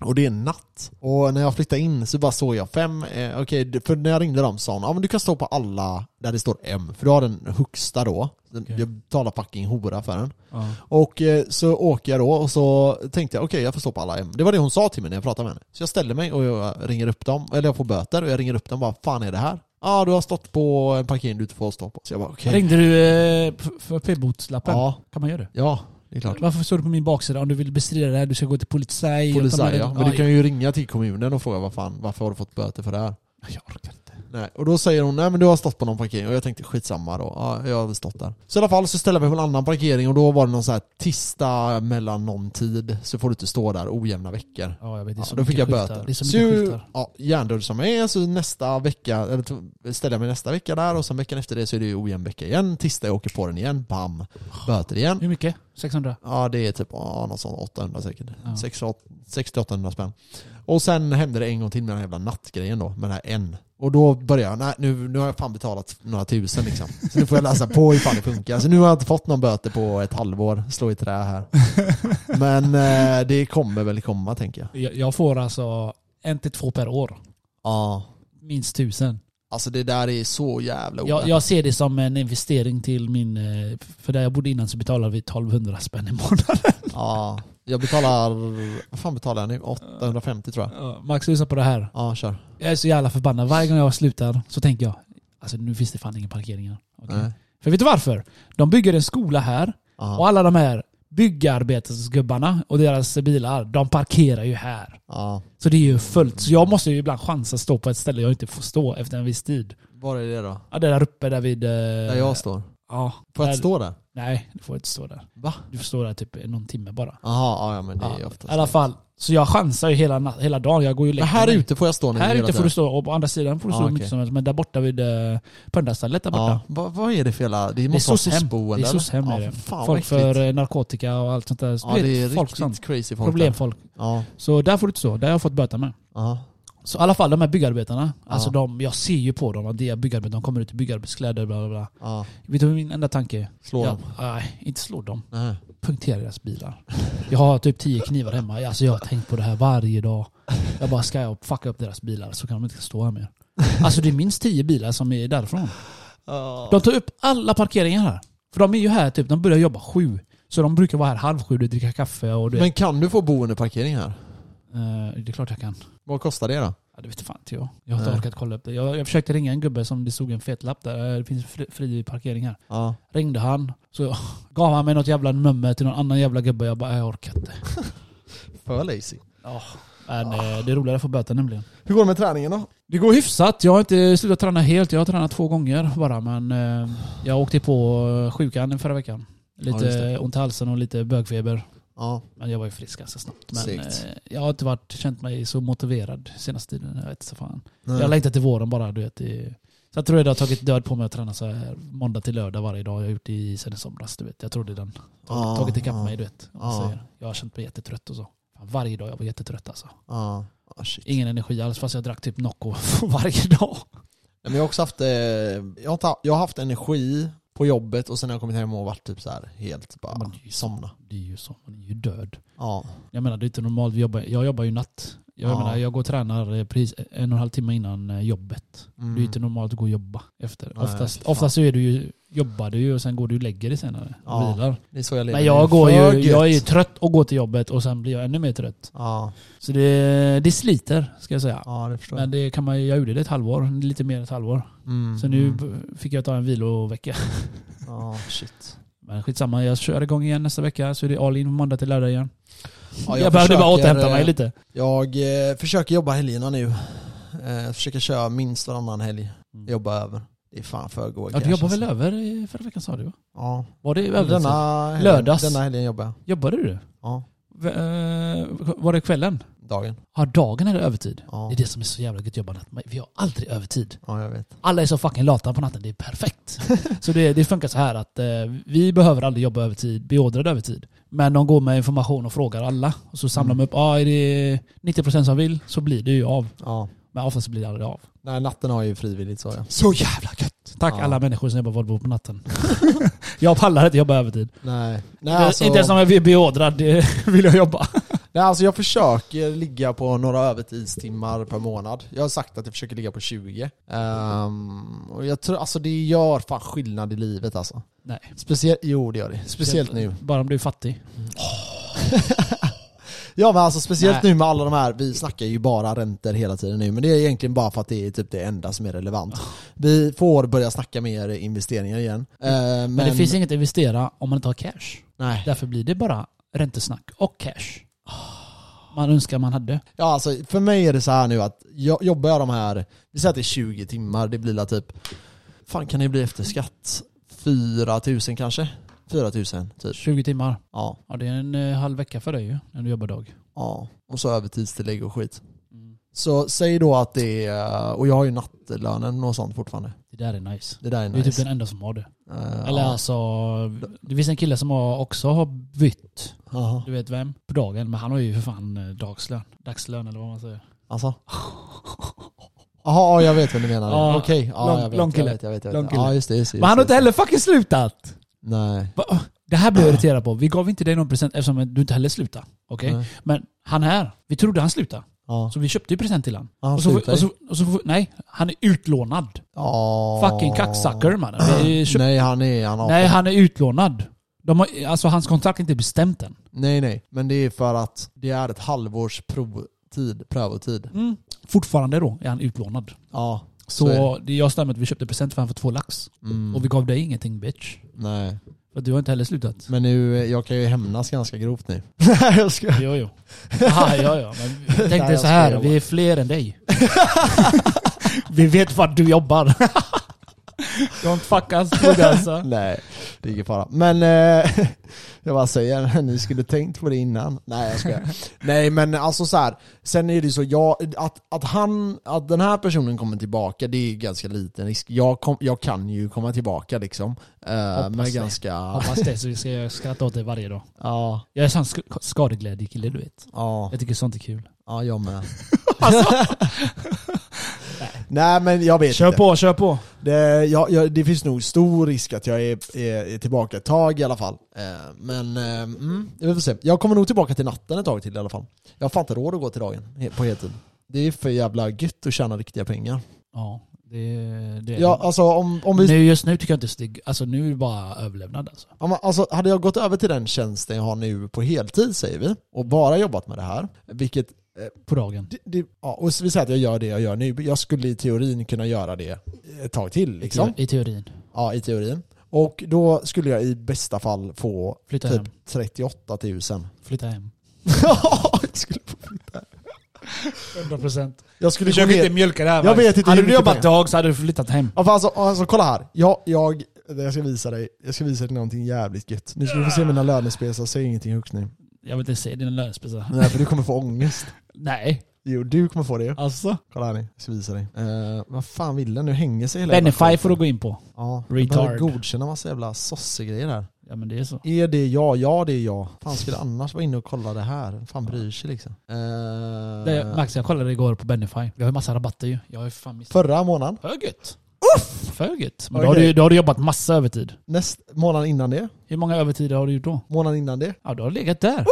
Och det är natt. Och när jag flyttade in så bara såg jag fem, eh, okej, d- för när jag ringde dem sa hon, ja men du kan stå på alla där det står M, för du har den högsta då. Den- Okej. Jag betalar fucking hora för den. Ja. Och eh, så åker jag då och så tänkte jag okej jag får stå på alla M. Det var det hon sa till mig när jag pratade med henne. Så jag ställer mig och jag ringer upp dem, eller jag får böter och jag ringer upp dem och bara fan är det här? Ja du har stått på en parkering du inte får stå på. Så jag bara okej. Ringde du eh, för p-botslappen? Ja, Kan man göra det? ja det är klart. Varför står det på min baksida om du vill bestrida det här? Du ska gå till Polizei med ja. Men du kan ju ringa till kommunen och fråga vad fan, varför har du fått böter för det här? Jag orkar inte. Nej, och då säger hon nej men du har stått på någon parkering och jag tänkte skitsamma då, ja, jag har väl stått där. Så i alla fall så ställer jag mig på en annan parkering och då var det någon så här tisdag mellan någon tid så får du inte stå där ojämna veckor. Ja, jag vet. Det är Ja, så då fick jag skyltar. böter. Det är så Så mycket ju- skyltar. ja, hjärndöd som jag är så nästa vecka, eller ställer jag mig nästa vecka där och sen veckan efter det så är det ju ojämn vecka igen. Tisdag jag åker på den igen, bam, böter igen. Hur mycket? 600? Ja det är typ ja, något sånt 800 säkert. Ja. 600-800 spänn. Och sen hände det en gång till med den här jävla nattgrejen då, med den här en. Och då började jag, nej nu, nu har jag fan betalat några tusen liksom. Så nu får jag läsa på ifall det funkar. Så nu har jag inte fått någon böter på ett halvår, slå i trä här. <laughs> Men eh, det kommer väl komma tänker jag. Jag, jag får alltså en till två per år. Ja. Minst tusen. Alltså det där är så jävla Jag, ovärt. jag ser det som en investering till min... eh, För där jag bodde innan så betalade vi 1200 spänn i månaden. Ja. Jag betalar, vad fan betalar jag nu? 850 tror jag. Ja, Max, lyssna på det här. Ja, kör. Jag är så jävla förbannad. Varje gång jag slutar så tänker jag, alltså nu finns det fan ingen parkeringar. Okej. Nej. För vet du varför? De bygger en skola här Ja. och alla de här byggarbetarsgubbarna och deras bilar, de parkerar ju här. ja. Så det är ju fullt. Så jag måste ju ibland chansa att stå på ett ställe jag inte får stå efter en viss tid. Var är det då? Ja, det där uppe där vid... eh, Där jag står. Ja. Får jag där- stå där? Nej, du får inte stå där. Va? Du får stå där typ någon timme bara. Jaha, ja men det är Ja, oftast I alla fall. Så jag chansar ju hela, hela dagen. Jag går ju Men här mig. ute får jag stå nu Här hela ute får du stå och på andra sidan får du stå Ja, hur mycket som helst. Men där borta vid uh, där borta. Ja, vad, vad är det för jävla... Det Det är måste vara Det är är det. Ja, för fan, folk för eh, narkotika och allt sånt där. Ja Du det är folk riktigt sånt. crazy folk Problemfolk. där. Ja. Så där får du inte stå. Där har jag fått böta med. Ja. Så i alla fall de här byggarbetarna. Alltså Ja. de, jag ser ju på dem att det är byggarbetare. De kommer ut i byggarbetskläder bla bla bla. Ja. Vet du vad min enda tanke är? Slå Ja, dem. nej, inte slå dem. Nej. Punktera deras bilar. Jag har typ tio knivar hemma. Alltså jag har tänkt på det här varje dag. Jag bara, ska jag fucka upp deras bilar så kan de inte stå här mer. Alltså det är minst tio bilar som är därifrån. De tar upp alla parkeringar här. För de är ju här typ, de börjar jobba sju. Så de brukar vara här halv sju, och dricka kaffe och det. Men kan du få boendeparkering här? Eh, det är klart jag kan. Vad kostar det då? Ja, det vet fan inte jag. Jag har inte Nej. orkat kolla upp det. Jag, jag försökte ringa en gubbe som det stod en fet lapp där. Det finns fri, fri parkering här. Ja. Ringde han. Så gav han mig något jävla nummer till någon annan jävla gubbe. Jag bara, jag orkar inte. <laughs> För lazy. Ja, men eh, det är roligare att få böter nämligen. Hur går det med träningen då? Det går hyfsat. Jag har inte slutat träna helt. Jag har tränat två gånger bara. Men eh, jag åkte på eh, sjukan förra veckan. Ja, Lite det. ont i halsen och lite bögfeber. Ja. Men jag var ju frisk ganska snabbt. Men Segt. eh, jag har inte varit, känt mig så motiverad senaste tiden. Jag vet så fan. Nej. Jag har längtat till våren bara. Du vet, det, så jag tror det har tagit död på mig att träna så här måndag till lördag varje dag. Jag har gjort det i sen i somras. Du vet. Jag trodde den Ja, tagit ikapp ja. mig. Du vet. Ja. säger. Jag har känt mig jättetrött och så. Varje dag jag var jättetrött alltså. Ja. Ah, shit. Ingen energi alls fast jag drack typ Nocco <laughs> varje dag. men jag har också haft, eh, inte, jag har haft energi på jobbet och sen har jag kommit hem och varit typ så här helt bara är ju somna. Det är ju så, man är ju död. Ja. Jag menar det är inte normalt, vi jobbar, jag jobbar ju natt. Jag, Ja. menar, jag går och tränar eh, precis en och en halv timme innan eh, jobbet. Mm. Det är inte normalt att gå och jobba efter. Nej, oftast, oftast så är du ju, jobbar du ju och sen går du och lägger dig senare och Ja. vilar. Det är så jag lever. Men jag, går ju, jag är ju trött och går till jobbet och sen blir jag ännu mer trött. Ja, Så det, det sliter, ska jag säga. ja det jag. Men det kan man, jag gjorde det ett halvår, lite mer än ett halvår. Mm. Så nu Mm. fick jag ta en vilovecka. Ja, <laughs> shit. Men skitsamma, jag kör igång igen nästa vecka så är det all in måndag till lördag igen. Ja, jag behövde bara återhämta mig eh, lite. Jag eh, försöker jobba helgerna nu. Eh, jag försöker köra minst varannan helg. Jobba över. Det är fan för goa Ja, du jobbar väl alltså. över förra veckan sa du va? Ja. Var det över? Denna helgen, Lördags. Denna helgen jobbar jag. Jobbade du? Ja. V- eh, var det kvällen? Dagen. Ja, dagen är det övertid. Ja. Det är det som är så jävla gött att jobba natt. Men Vi har aldrig övertid. Ja, jag vet. Alla är så fucking lata på natten, det är perfekt. <laughs> så det, det funkar så här att eh, vi behöver aldrig jobba övertid, beordrad övertid. Men de går med information och frågar alla. Och så samlar de upp, ah, är det 90% som vill så blir det ju av. Ja. Men oftast blir det aldrig av. Nej, natten har jag ju frivilligt så ja. Så jävla gött! Tack Ja. alla människor som jobbar Volvo på natten. <laughs> jag pallar inte jobba övertid. Nej. Nej, Inte- alltså, Inte ens om jag är beordrad <laughs> vill jag jobba. nej, alltså jag försöker ligga på några övertidstimmar per månad. Jag har sagt att jag försöker ligga på 20. Ehm, och jag tror, alltså det gör fan skillnad i livet alltså. Nej. Speciellt, jo det gör det. Speciellt nu. Bara om du är fattig. <laughs> Ja men alltså speciellt Nej. nu med alla de här, vi snackar ju bara räntor hela tiden nu men det är egentligen bara för att det är typ det enda som är relevant. Vi får börja snacka mer investeringar igen. Eh, men, Men, det finns inget att investera om man inte har cash. Nej. Därför blir det bara räntesnack och cash. Man önskar man hade. Ja alltså för mig är det så här nu att jag jobbar jag de här, vi säger att det är 20 timmar, det blir typ, fan kan det bli efter skatt? 4000 kanske? 4000 typ. 20 timmar. Ja. Ja, det är en eh, halv vecka för dig ju, när du jobbar dag. ja. Och så övertidstillägg och skit. Mm. Så säg då att det är, och jag har ju nattlönen och sånt fortfarande. Det där är nice. Det där är Du är nice. typ den enda som har det. Eh, Eller ja. alltså, det finns en kille som har också har bytt. Jaha. Du vet vem? På dagen. Men han har ju för fan eh, dagslön. Dagslön eller vad man säger. Alltså? Jaha, jag vet vad du menar. Okej, lång- jag vet, lång jag kille. vet, jag vet, jag vet. just det, just det. Men han har just inte det. heller fucking slutat! Nej. Va? Det här blir jag irriterad på. Vi gav inte dig någon present eftersom du inte heller slutade. Nej. Men han här, vi trodde han slutade. Ja. Så vi köpte ju present till han. Ja, han och så, och ju. så, och så, nej, han är utlånad. Ja. Fucking kacksucker mannen. Nej han är, han har Nej, han är utlånad. De har, alltså hans kontrakt är inte bestämt än. nej nej. Men det är för att det är ett halvårs provtid, prövotid. Mm. Fortfarande då är han utlånad. Ja. Så, Så det jag stämmer att vi köpte present för han för två lax. Mm. Och vi gav dig ingenting bitch. Nej. För du har inte heller slutat. Men nu, jag kan ju hämnas ganska grovt nu. <laughs> Nej jag ska. Jo, jo. Aha, ja, ja. Men <laughs> tänk dig så här, skojar vi är fler än dig. <laughs> vi vet vart du jobbar. <laughs> Don't fuck us with alltså. <laughs> Nej, det är ingen fara. Men eh, <laughs> jag bara säger, ni skulle tänkt på det innan. Nej jag skojar. Nej men alltså så här. sen är det ju så, jag, att, att han, att den här personen kommer tillbaka, det är ganska liten risk. Jag, kom, jag kan ju komma tillbaka liksom. Eh, det. ganska, Hoppas det så ska jag skratta åt dig varje dag. ja, Jag är sån sk- skadeglädjekille du vet. ja, Jag tycker sånt är kul. ja jag med. Nej men jag vet Kör inte. på, kör på. Det, jag, jag, det finns nog stor risk att jag är, är, är tillbaka ett tag i alla fall. Eh, men eh, mm, vi får se. Jag kommer nog tillbaka till natten ett tag till i alla fall. Jag har fan inte råd att gå till dagen på heltid. Det är för jävla gött att tjäna riktiga pengar. Ja, det, det är Ja, alltså om, om vi... nu, Just nu tycker jag inte är- alltså nu är det bara överlevnad alltså. om man- Alltså, hade jag gått över till den tjänsten jag har nu på heltid säger vi, och bara jobbat med det här, vilket På dagen. det, det, ja, och vi säger att jag gör det jag gör nu, jag skulle i teorin kunna göra det ett tag till liksom. I teorin. Ja, i teorin. Och då skulle jag i bästa fall få Flytta typ hem. 38 000. Flytta hem. Ja, jag skulle få flytta. 100%. Jag skulle Försök inte mjölka det här Jag vet inte Hade du jobbat dag så hade du flyttat hem. Ja, alltså, alltså, kolla här. Jag, jag, jag ska visa dig, jag ska visa dig någonting jävligt gött. Nu ska du få se mina lönespesar, säg ingenting högt nu. Jag vill inte se dina lönespecial. Nej, för du kommer få ångest. <laughs> Nej. Jo, du kommer få det. Alltså. Kolla här nu, jag ska visa dig. Uh, vad fan vill den? Nu hänger sig hela jävla Benify får du gå in på. Ja, jag Retard. behöver godkänna massa jävla sossegrejer här. Ja men det är så. Är det jag? Ja det är jag. Fan skulle annars vara inne och kolla det här? Vem Fan bryr sig liksom. Eh, Det, Max, jag kollade igår på Benify. Vi har ju massa rabatter ju. Jag har ju fan missat. Förra månaden, För gött! För gött. Men då, har Okej. du, då har du jobbat massa övertid. näst, månaden innan det, Hur många övertider har du gjort då? månaden innan det, Ja, du har legat där.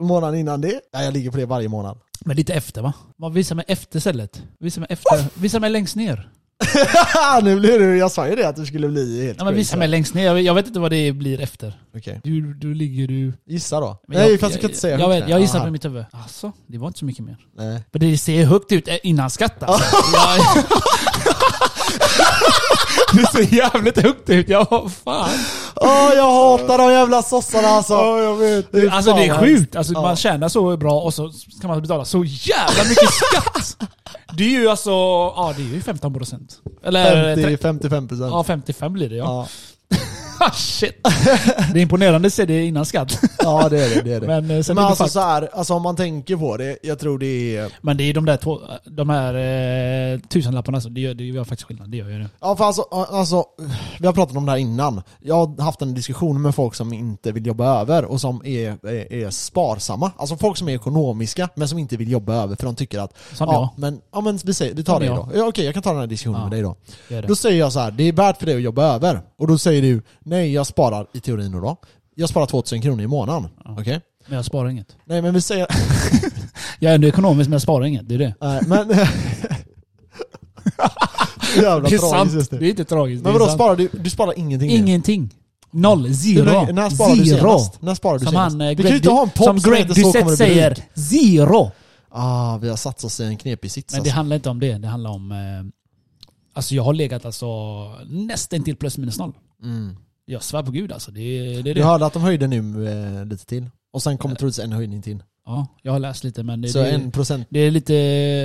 Månaden innan det. Ja, jag ligger på det varje månad. Men lite efter va? Man visar mig efter stället. Visa mig efter. Visa mig längst ner. <laughs> nu blir du, jag sa ju det att du skulle bli helt Ja, men visa mig längst ner. Jag, jag vet inte vad det blir efter. Okej, Du, du ligger du... gissa då. Men Nej jag, fast du kan inte säga jag, vet, jag gissar på mitt huvud. Alltså, det var inte så mycket mer. Nej. Men det ser högt ut eh, innan skatt alltså. <laughs> Det ser jävligt högt ut. Ja, vad fan. Åh jag hatar de jävla sossarna alltså! Ja jag vet. Det är Alltså det är sjukt. Alltså. Man tjänar så bra och så ska man betala så jävla mycket skatt. Det är ju alltså, ja det är ju 15%. Eller 50, tre- 55 procent. ja, 55 blir det ja. Ah, Shit. <laughs> Det är imponerande att se det innan skatt. ja det är det. det, är det. Men, eh, sen Men är det alltså fakt- så här, alltså om man tänker på det, jag tror det är... Men det är de där två, de här eh, tusenlapparna, alltså, det, gör, det gör faktiskt skillnad. Det gör ju det. Ja för alltså, alltså, vi har pratat om det här innan. Jag har haft en diskussion med folk som inte vill jobba över och som är, är, är sparsamma. Alltså folk som är ekonomiska men som inte vill jobba över för de tycker att Som ja, men, ja men vi, säger, vi tar Som det jag. då. Ja, Okej jag kan ta den här diskussionen Ja. med dig då. jag. Det. Då säger jag så här, det är värt för dig att jobba över. Och då säger du, nej jag sparar, i teorin då, då jag sparar 2000 kronor i månaden. Ja. Okej? Men jag sparar inget. Nej men vi säger, <laughs> Jag är ändå ekonomisk men jag sparar inget. Det är det. nej men... <laughs> Jävla Det är tragiskt sant. Det det. är inte tragiskt. Men vadå sparar du? Du sparar ingenting nu? Ingenting. Noll. Hur Zero. När sparade du Zero. senast? När sparade du Som senast? han, eh, vi kan Greg, ju inte ha en podd som som Greg bli säger. Zero. Ah, vi har satt oss i en knepig sits Men det alltså. handlar inte om det. Det handlar om... Eh, alltså jag har legat alltså nästan till plus minus noll. mm. Jag svär på gud alltså. Det, är- det är Jag det. hörde att de höjde nu eh, lite till. Och sen kommer troligtvis en höjning till. Ja, jag har läst lite men det, Så det, en procent. det är lite...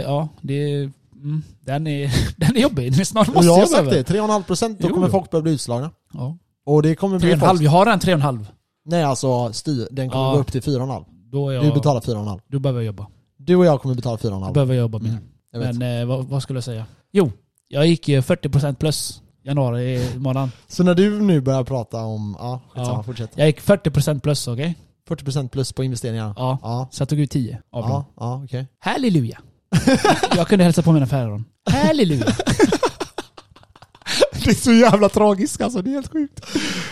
Ja, det är... Mm, den, är, <laughs> den är jobbig. Snart Och måste jag har jag sagt över. det, 3,5 procent då Jo, kommer folk börja bli utslagna. Ja. Och det kommer bli 3,5. folk... Jag har en 3,5. Nej alltså styr, den kommer Ja. gå upp till 4,5. Då, är jag, Du betalar 4,5. då behöver jag jobba. Du och jag kommer betala Då 4,5. behöver jag jobba mer. Mm, jag. Men eh, vad, vad skulle jag säga? Jo, jag gick ju 40% plus januari månaden. Så när du nu börjar prata om... Ja, skitsamma, Ja. fortsätt. Jag gick 40% plus, okej? 40% plus på investeringar. Ja. Ja. Så jag tog ut 10 av dem. Ja, ja okej. Halleluja! jag kunde hälsa på mina päron. Halleluja! <laughs> Det är så jävla tragiskt alltså, det är helt sjukt.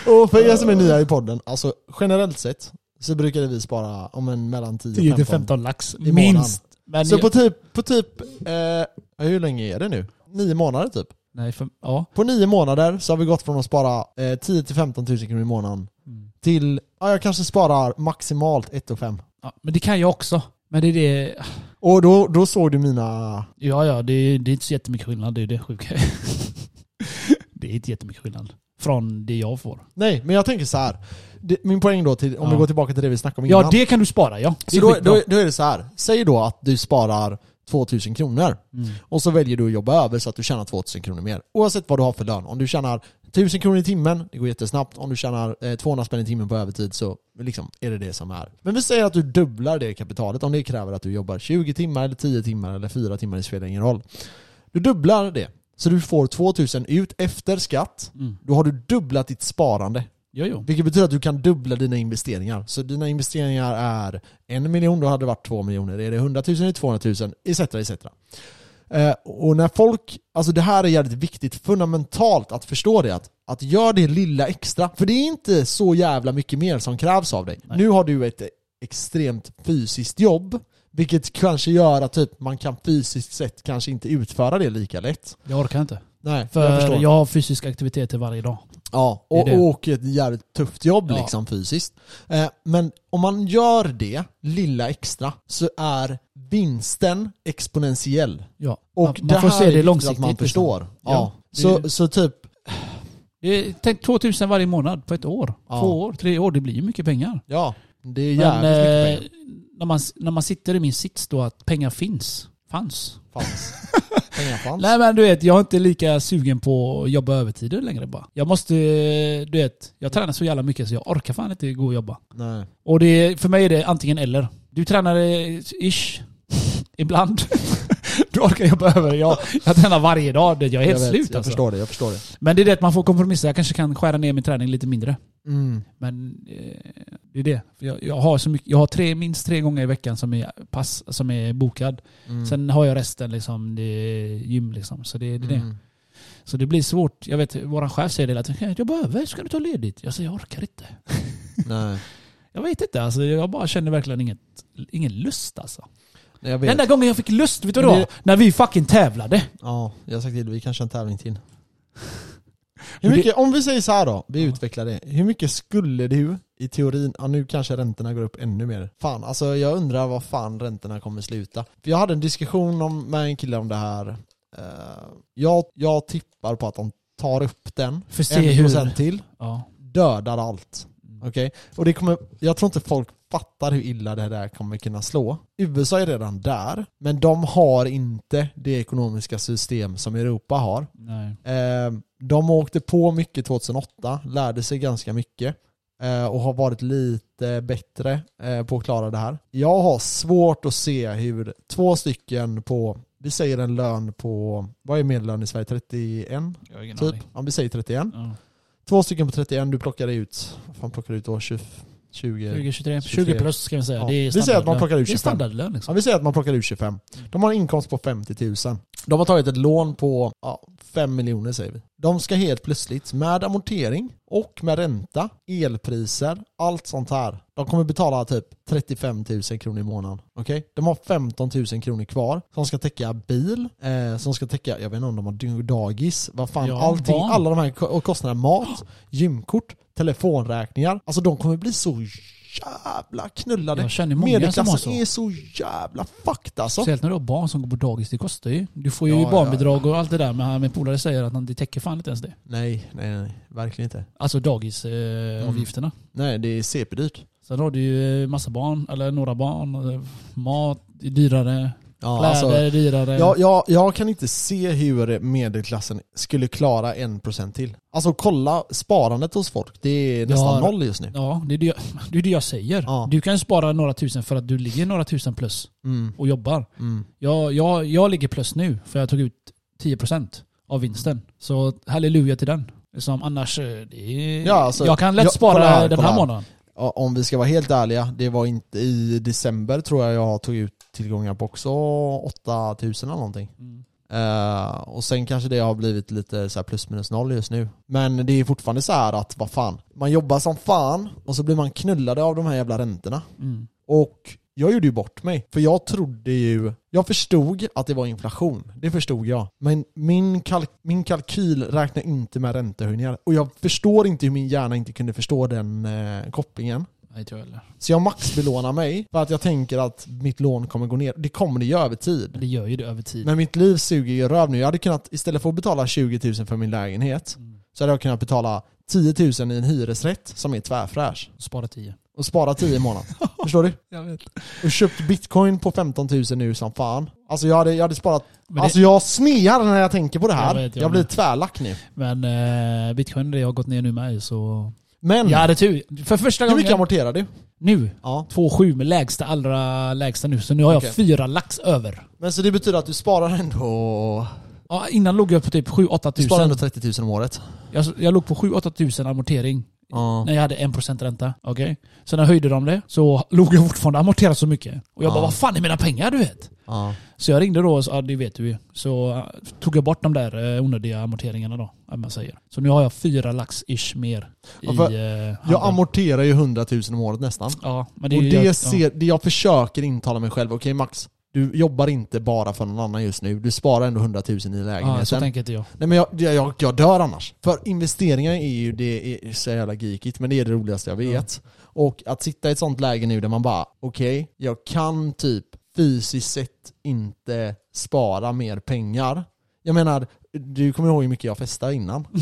Och för er som är nya i podden, alltså generellt sett så brukade vi spara om en mellan 10 och 10 till 15. 15 lax. månaden. Minst. Men Så jag, på typ, på typ, eh, hur länge är det nu? Nio månader typ. Nej, för, ja. På nio månader så har vi gått från att spara eh, 10 till 15 000 kronor i månaden Mm. till, ja jag kanske sparar maximalt 1 och 5. ja. Men det kan jag också. Men det är det... Och då, då såg du mina, Ja, ja, det är, det är inte så jättemycket skillnad. Det är det sjuka. <laughs> det är inte jättemycket skillnad. Från det jag får. nej men jag tänker så här. Det, min poäng då, till, om Ja. vi går tillbaka till det vi snackade om innan. Ja, det kan du spara ja. Så då, då, då är det så här. säg då att du sparar 2000 kronor. Mm. Och så väljer du att jobba över så att du tjänar 2000 kronor mer. Oavsett vad du har för lön. Om du tjänar 1000 kronor i timmen, det går jättesnabbt. Om du tjänar eh, 200 spänn i timmen på övertid så liksom är det det som är. Men vi säger att du dubblar det kapitalet. Om det kräver att du jobbar 20 timmar, eller 10 timmar, eller 4 timmar, det spelar ingen roll. Du dubblar det. Så du får 2000 ut efter skatt. Mm. Då har du dubblat ditt sparande. Jo, jo. Vilket betyder att du kan dubbla dina investeringar. Så dina investeringar är en miljon, då hade det varit två miljoner. Är det 100 000 är det 200 000, etc. etc. Eh, och när folk, alltså det här är jävligt viktigt, fundamentalt att förstå det. Att, att gör det lilla extra, för det är inte så jävla mycket mer som krävs av dig. Nej. Nu har du ett extremt fysiskt jobb, vilket kanske gör att typ, man kan fysiskt sett kanske inte utföra det lika lätt. Jag orkar inte. Nej, jag För förstår. jag, har fysisk aktivitet varje dag. Ja, och, det. och ett jävligt tufft jobb Ja. liksom fysiskt. Eh, men om man gör det lilla extra så är vinsten exponentiell. Ja. Och man, det man får se det långsiktigt. att man liksom. förstår. Ja. Ja, så, så typ, tänk 2000 varje månad på ett år. Ja. Två år, tre år. Det blir ju mycket pengar. ja, det är Men jävligt mycket eh, pengar. när, man, när man sitter i min sits då att pengar finns. Fanns. Fanns. <laughs> Pengar fanns. Nej men du vet, jag är inte lika sugen på att jobba övertider längre bara. Jag måste, du vet, jag tränar så jävla mycket så jag orkar fan inte gå och jobba. Nej. Och det, för mig är det antingen eller. Du tränar eh, ish, ibland. <laughs> du orkar jobba över. Jag, jag tränar varje dag. Jag är helt jag vet, slut jag alltså. förstår det, jag förstår det. Men det är det att man får kompromissa. Jag kanske kan skära ner min träning lite mindre. Mm. Men eh, det är det. Jag, jag har, så mycket, jag har tre, minst tre gånger i veckan som är, pass, som är bokad. Mm. Sen har jag resten liksom, det är gym liksom. Så det, det är det. Mm. Så det blir svårt. Jag vet, vår chef säger det att jag behöver, ska du ta ledigt? Jag säger jag orkar inte. <laughs> Nej. Jag vet inte, alltså, jag bara känner verkligen inget, ingen lust alltså. Nej, Jag Den vet. enda gången jag fick lust, vet du vad det? När vi fucking tävlade. Ja, jag har sagt till vi kanske en tävling till. Hur mycket, om vi säger så här då, vi utvecklar det. Hur mycket skulle du i teorin, ja nu kanske räntorna går upp ännu mer. Fan, alltså jag undrar vad fan räntorna kommer sluta. För jag hade en diskussion om, med en kille om det här. Eh, jag, jag tippar på att de tar upp den, För se en hur... procent till, Ja. dödar allt. Okej? Och det kommer, jag tror inte folk fattar hur illa det där kommer kunna slå. USA är redan där, men de har inte det ekonomiska system som Europa har. Nej. Eh, de åkte på mycket 2008, lärde sig ganska mycket eh, och har varit lite bättre eh, på att klara det här. Jag har svårt att se hur två stycken på, vi säger en lön på, vad är medellön i Sverige? 31? Jag Typ? Ja, vi säger 31. Ja. Två stycken på 31, du plockar ut, vad fan plockar du ut då? 20, 20, 20, 23, 23. 20 plus ska vi säga. Ja. Vi säger att man plockar ut Det är 25. standardlön Ja, liksom. vi säger att man plockar ut 25. De har en inkomst på 50 000. De har tagit ett lån på ja, 5 miljoner säger vi. De ska helt plötsligt med amortering och med ränta, elpriser, allt sånt här. De kommer betala typ 35 000 kronor i månaden. Okej? De har 15 000 kronor kvar som ska täcka bil, eh, som ska täcka, jag vet inte om de har dagis, vad fan, Ja, allting, barn. alla de här ko- och kostnader, mat, gymkort, telefonräkningar. Alltså de kommer bli så jävla knullade. Jag känner många som har Medelklassen så. är så jävla fucked alltså. Speciellt när du har barn som går på dagis, det kostar ju. Du får ju Ja, ja, barnbidrag och allt det där, men min polare säger att han- det täcker fan inte ens det. Nej, nej, nej, verkligen inte. Alltså dagisavgifterna. Eh, avgifterna. Nej, det är CP-dyrt. Sen har du ju massa barn, eller några barn. eh, Mat är dyrare, Ja, kläder alltså, är dyrare. jag, jag, jag kan inte se hur medelklassen skulle klara en procent till. Alltså kolla sparandet hos folk, det är nästan Ja. noll just nu. Ja, det är det, jag, det är det jag säger. Ja. Du kan spara några tusen för att du ligger några tusen plus Mm, och jobbar. mm. Jag, jag, jag ligger plus nu för jag tog ut 10% av vinsten. Så halleluja till den. Som annars, eh, är, Ja, alltså, jag kan lätt ja, spara här, den här här. månaden. Om vi ska vara helt ärliga, det var inte i december tror jag jag tog ut tillgångar på också 8000 eller någonting. Mm. Eh, och sen kanske det har blivit lite så här plus minus noll just nu. Men det är fortfarande så här att, vad fan, man jobbar som fan och så blir man knullade av de här jävla räntorna. Mm. Och jag gjorde ju bort mig. För jag trodde ju, jag förstod att det var inflation. Det förstod jag. Men min, kalk, min kalkyl räknar inte med räntehöjningar. Och jag förstår inte hur min hjärna inte kunde förstå den eh, kopplingen. Nej, inte jag heller. Så jag maxbelånar mig för att jag tänker att mitt lån kommer gå ner. Det kommer det göra över tid. Det gör ju det över tid. Men mitt liv suger ju röv nu. Jag hade kunnat, istället för att betala 20 000 för min lägenhet, Mm. så hade jag kunnat betala 10 000 i en hyresrätt som är tvärfräsch. Spara 10. Och spara 10 i månaden. <laughs> Förstår du? Jag vet. Och köpt bitcoin på 15 000 nu som fan. Alltså jag hade, jag hade sparat... Det, Alltså jag snear när jag tänker på det här. Jag Jag, vet, jag blir med. tvärlack nu. men eh, bitcoin det har gått ner nu med så... Men, Jag hade tur. För första hur mycket amorterar du? Nu. Ja. 2,7 med lägsta, allra lägsta nu. Så nu har jag Okej. fyra lax över. Men så det betyder att du sparar ändå... Ja, innan låg jag på typ 7-8 Du sparar ändå tusen. 30 000 om året. Jag, jag låg på 7-8 tusen amortering. Ja. När jag hade 1% ränta. Okej? Så när höjde de det så låg jag fortfarande amorterat så mycket. Och jag Ja. bara, vad fan är mina pengar du vet? Ja. Så jag ringde då och sa, ja det vet du ju. Så eh, tog jag bort de där eh, onödiga amorteringarna då, om man säger. Så nu har jag fyra lax ish mer i Ja, för eh, Jag amorterar ju 100 000 om året nästan. Ja, men det, och det jag, ser, det jag försöker intala mig själv, okej Max, du jobbar inte bara för någon annan just nu, du sparar ändå 100 000 i ja, ja, lägenheten. så tänker inte jag. Nej men jag, jag, jag, dör annars. För investeringar är ju det är så jävla geekigt, men det är det roligaste jag vet. Och att sitta i ett sånt läge nu där man bara, okej, jag kan typ fysiskt sett inte spara mer pengar. Jag menar, du kommer ihåg hur mycket jag festade innan? <laughs>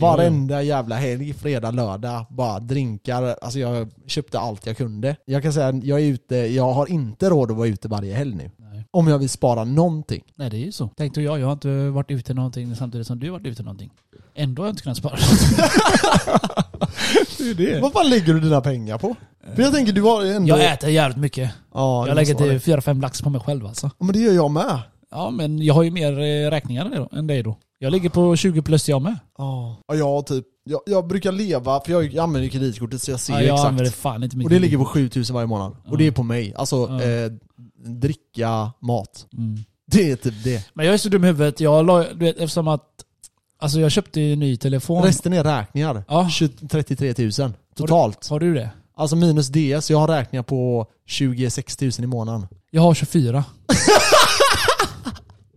Varenda jävla helg, fredag, lördag, bara drinkar. Alltså jag köpte allt jag kunde. Jag kan säga jag är ute, jag har inte råd att vara ute varje helg nu. Nej. Om jag vill spara någonting. Nej det är ju så. Tänkte jag, jag har inte varit ute någonting samtidigt som du har varit ute någonting. Ändå har jag inte kunnat spara. <laughs> Det är det. Vad fan lägger du dina pengar på? För jag tänker du har ändå... Jag äter jävligt mycket. Ja, jag lägger till det. 4-5 lax på mig själv alltså. Men det gör jag med. Ja men jag har ju mer eh, räkningar än dig då. Jag ligger på 20 plus jag med. Ja. Ja, jag har typ Jag, jag brukar leva, för jag, jag använder kreditkortet så jag ser Ja, jag exakt. använder fan inte Och det ligger på kreditkort. 7000 varje månad. Ja. Och det är på mig. Alltså, Ja. eh, dricka, mat. Mm. Det är typ det. Men jag är så dum i huvudet. Jag la, du vet, eftersom att... Alltså jag köpte ju en ny telefon. Resten är räkningar. Ja. 20, 33 000 totalt. Har du det? Alltså minus DS, jag har räkningar på 26 000 i månaden. Jag har 24. <laughs>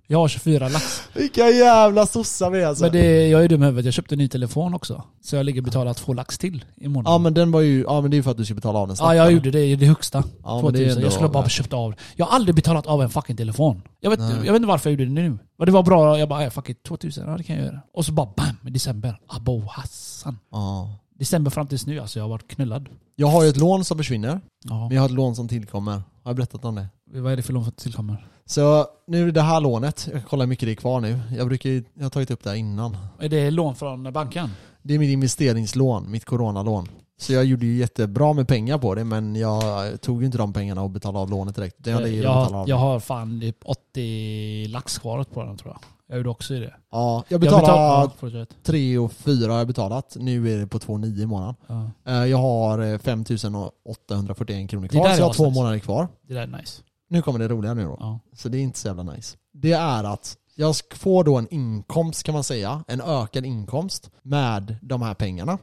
jag har 24 lax. Vilka jävla sossar vi är alltså. Men det, jag är dum i huvudet. Jag köpte en ny telefon också. Så jag ligger och betalar två lax till i månaden. Ja men den var ju, ja men det är ju för att du ska betala av den Ja, snabbare. jag gjorde det i det högsta. Ja, men 2000. det är ändå jag skulle bara ha köpt av. Jag har aldrig betalat av en fucking telefon. Jag vet, Nej. jag vet inte varför jag gjorde det nu. Men det var bra. Jag bara, ja, fuck it, 2000, ja det kan jag göra. Och så bara bam, i december. Abo Hassan. Ja. December fram tills nu alltså, jag har varit knullad. Jag har ju ett lån som försvinner, Ja. men jag har ett lån som tillkommer. Har jag berättat om det? Vad är det för lån som tillkommer? Så nu det här lånet, jag kollar hur mycket det är kvar nu. Jag brukar ju, jag har tagit upp det här innan. Är det lån från banken? Det är mitt investeringslån, mitt coronalån. Så jag gjorde ju jättebra med pengar på det men jag tog ju inte de pengarna och betalade av lånet direkt. Det hade jag, jag betalat har, av. jag har fan typ 80 lax kvar på den tror jag. Jag gjorde också det. Ja, jag Jag betalade betal- ja, fortsätt. 3 och 4 har jag betalat. Nu är det på 2,9 i månaden. Ja. Eh, Jag har eh, 5841 kronor Det kvar där så jag har två månader kvar. Det där är nice. Nu kommer det roliga nu då. Ja. Så det är inte så jävla nice. Det är att jag får då en inkomst kan man säga, en ökad inkomst med de här pengarna.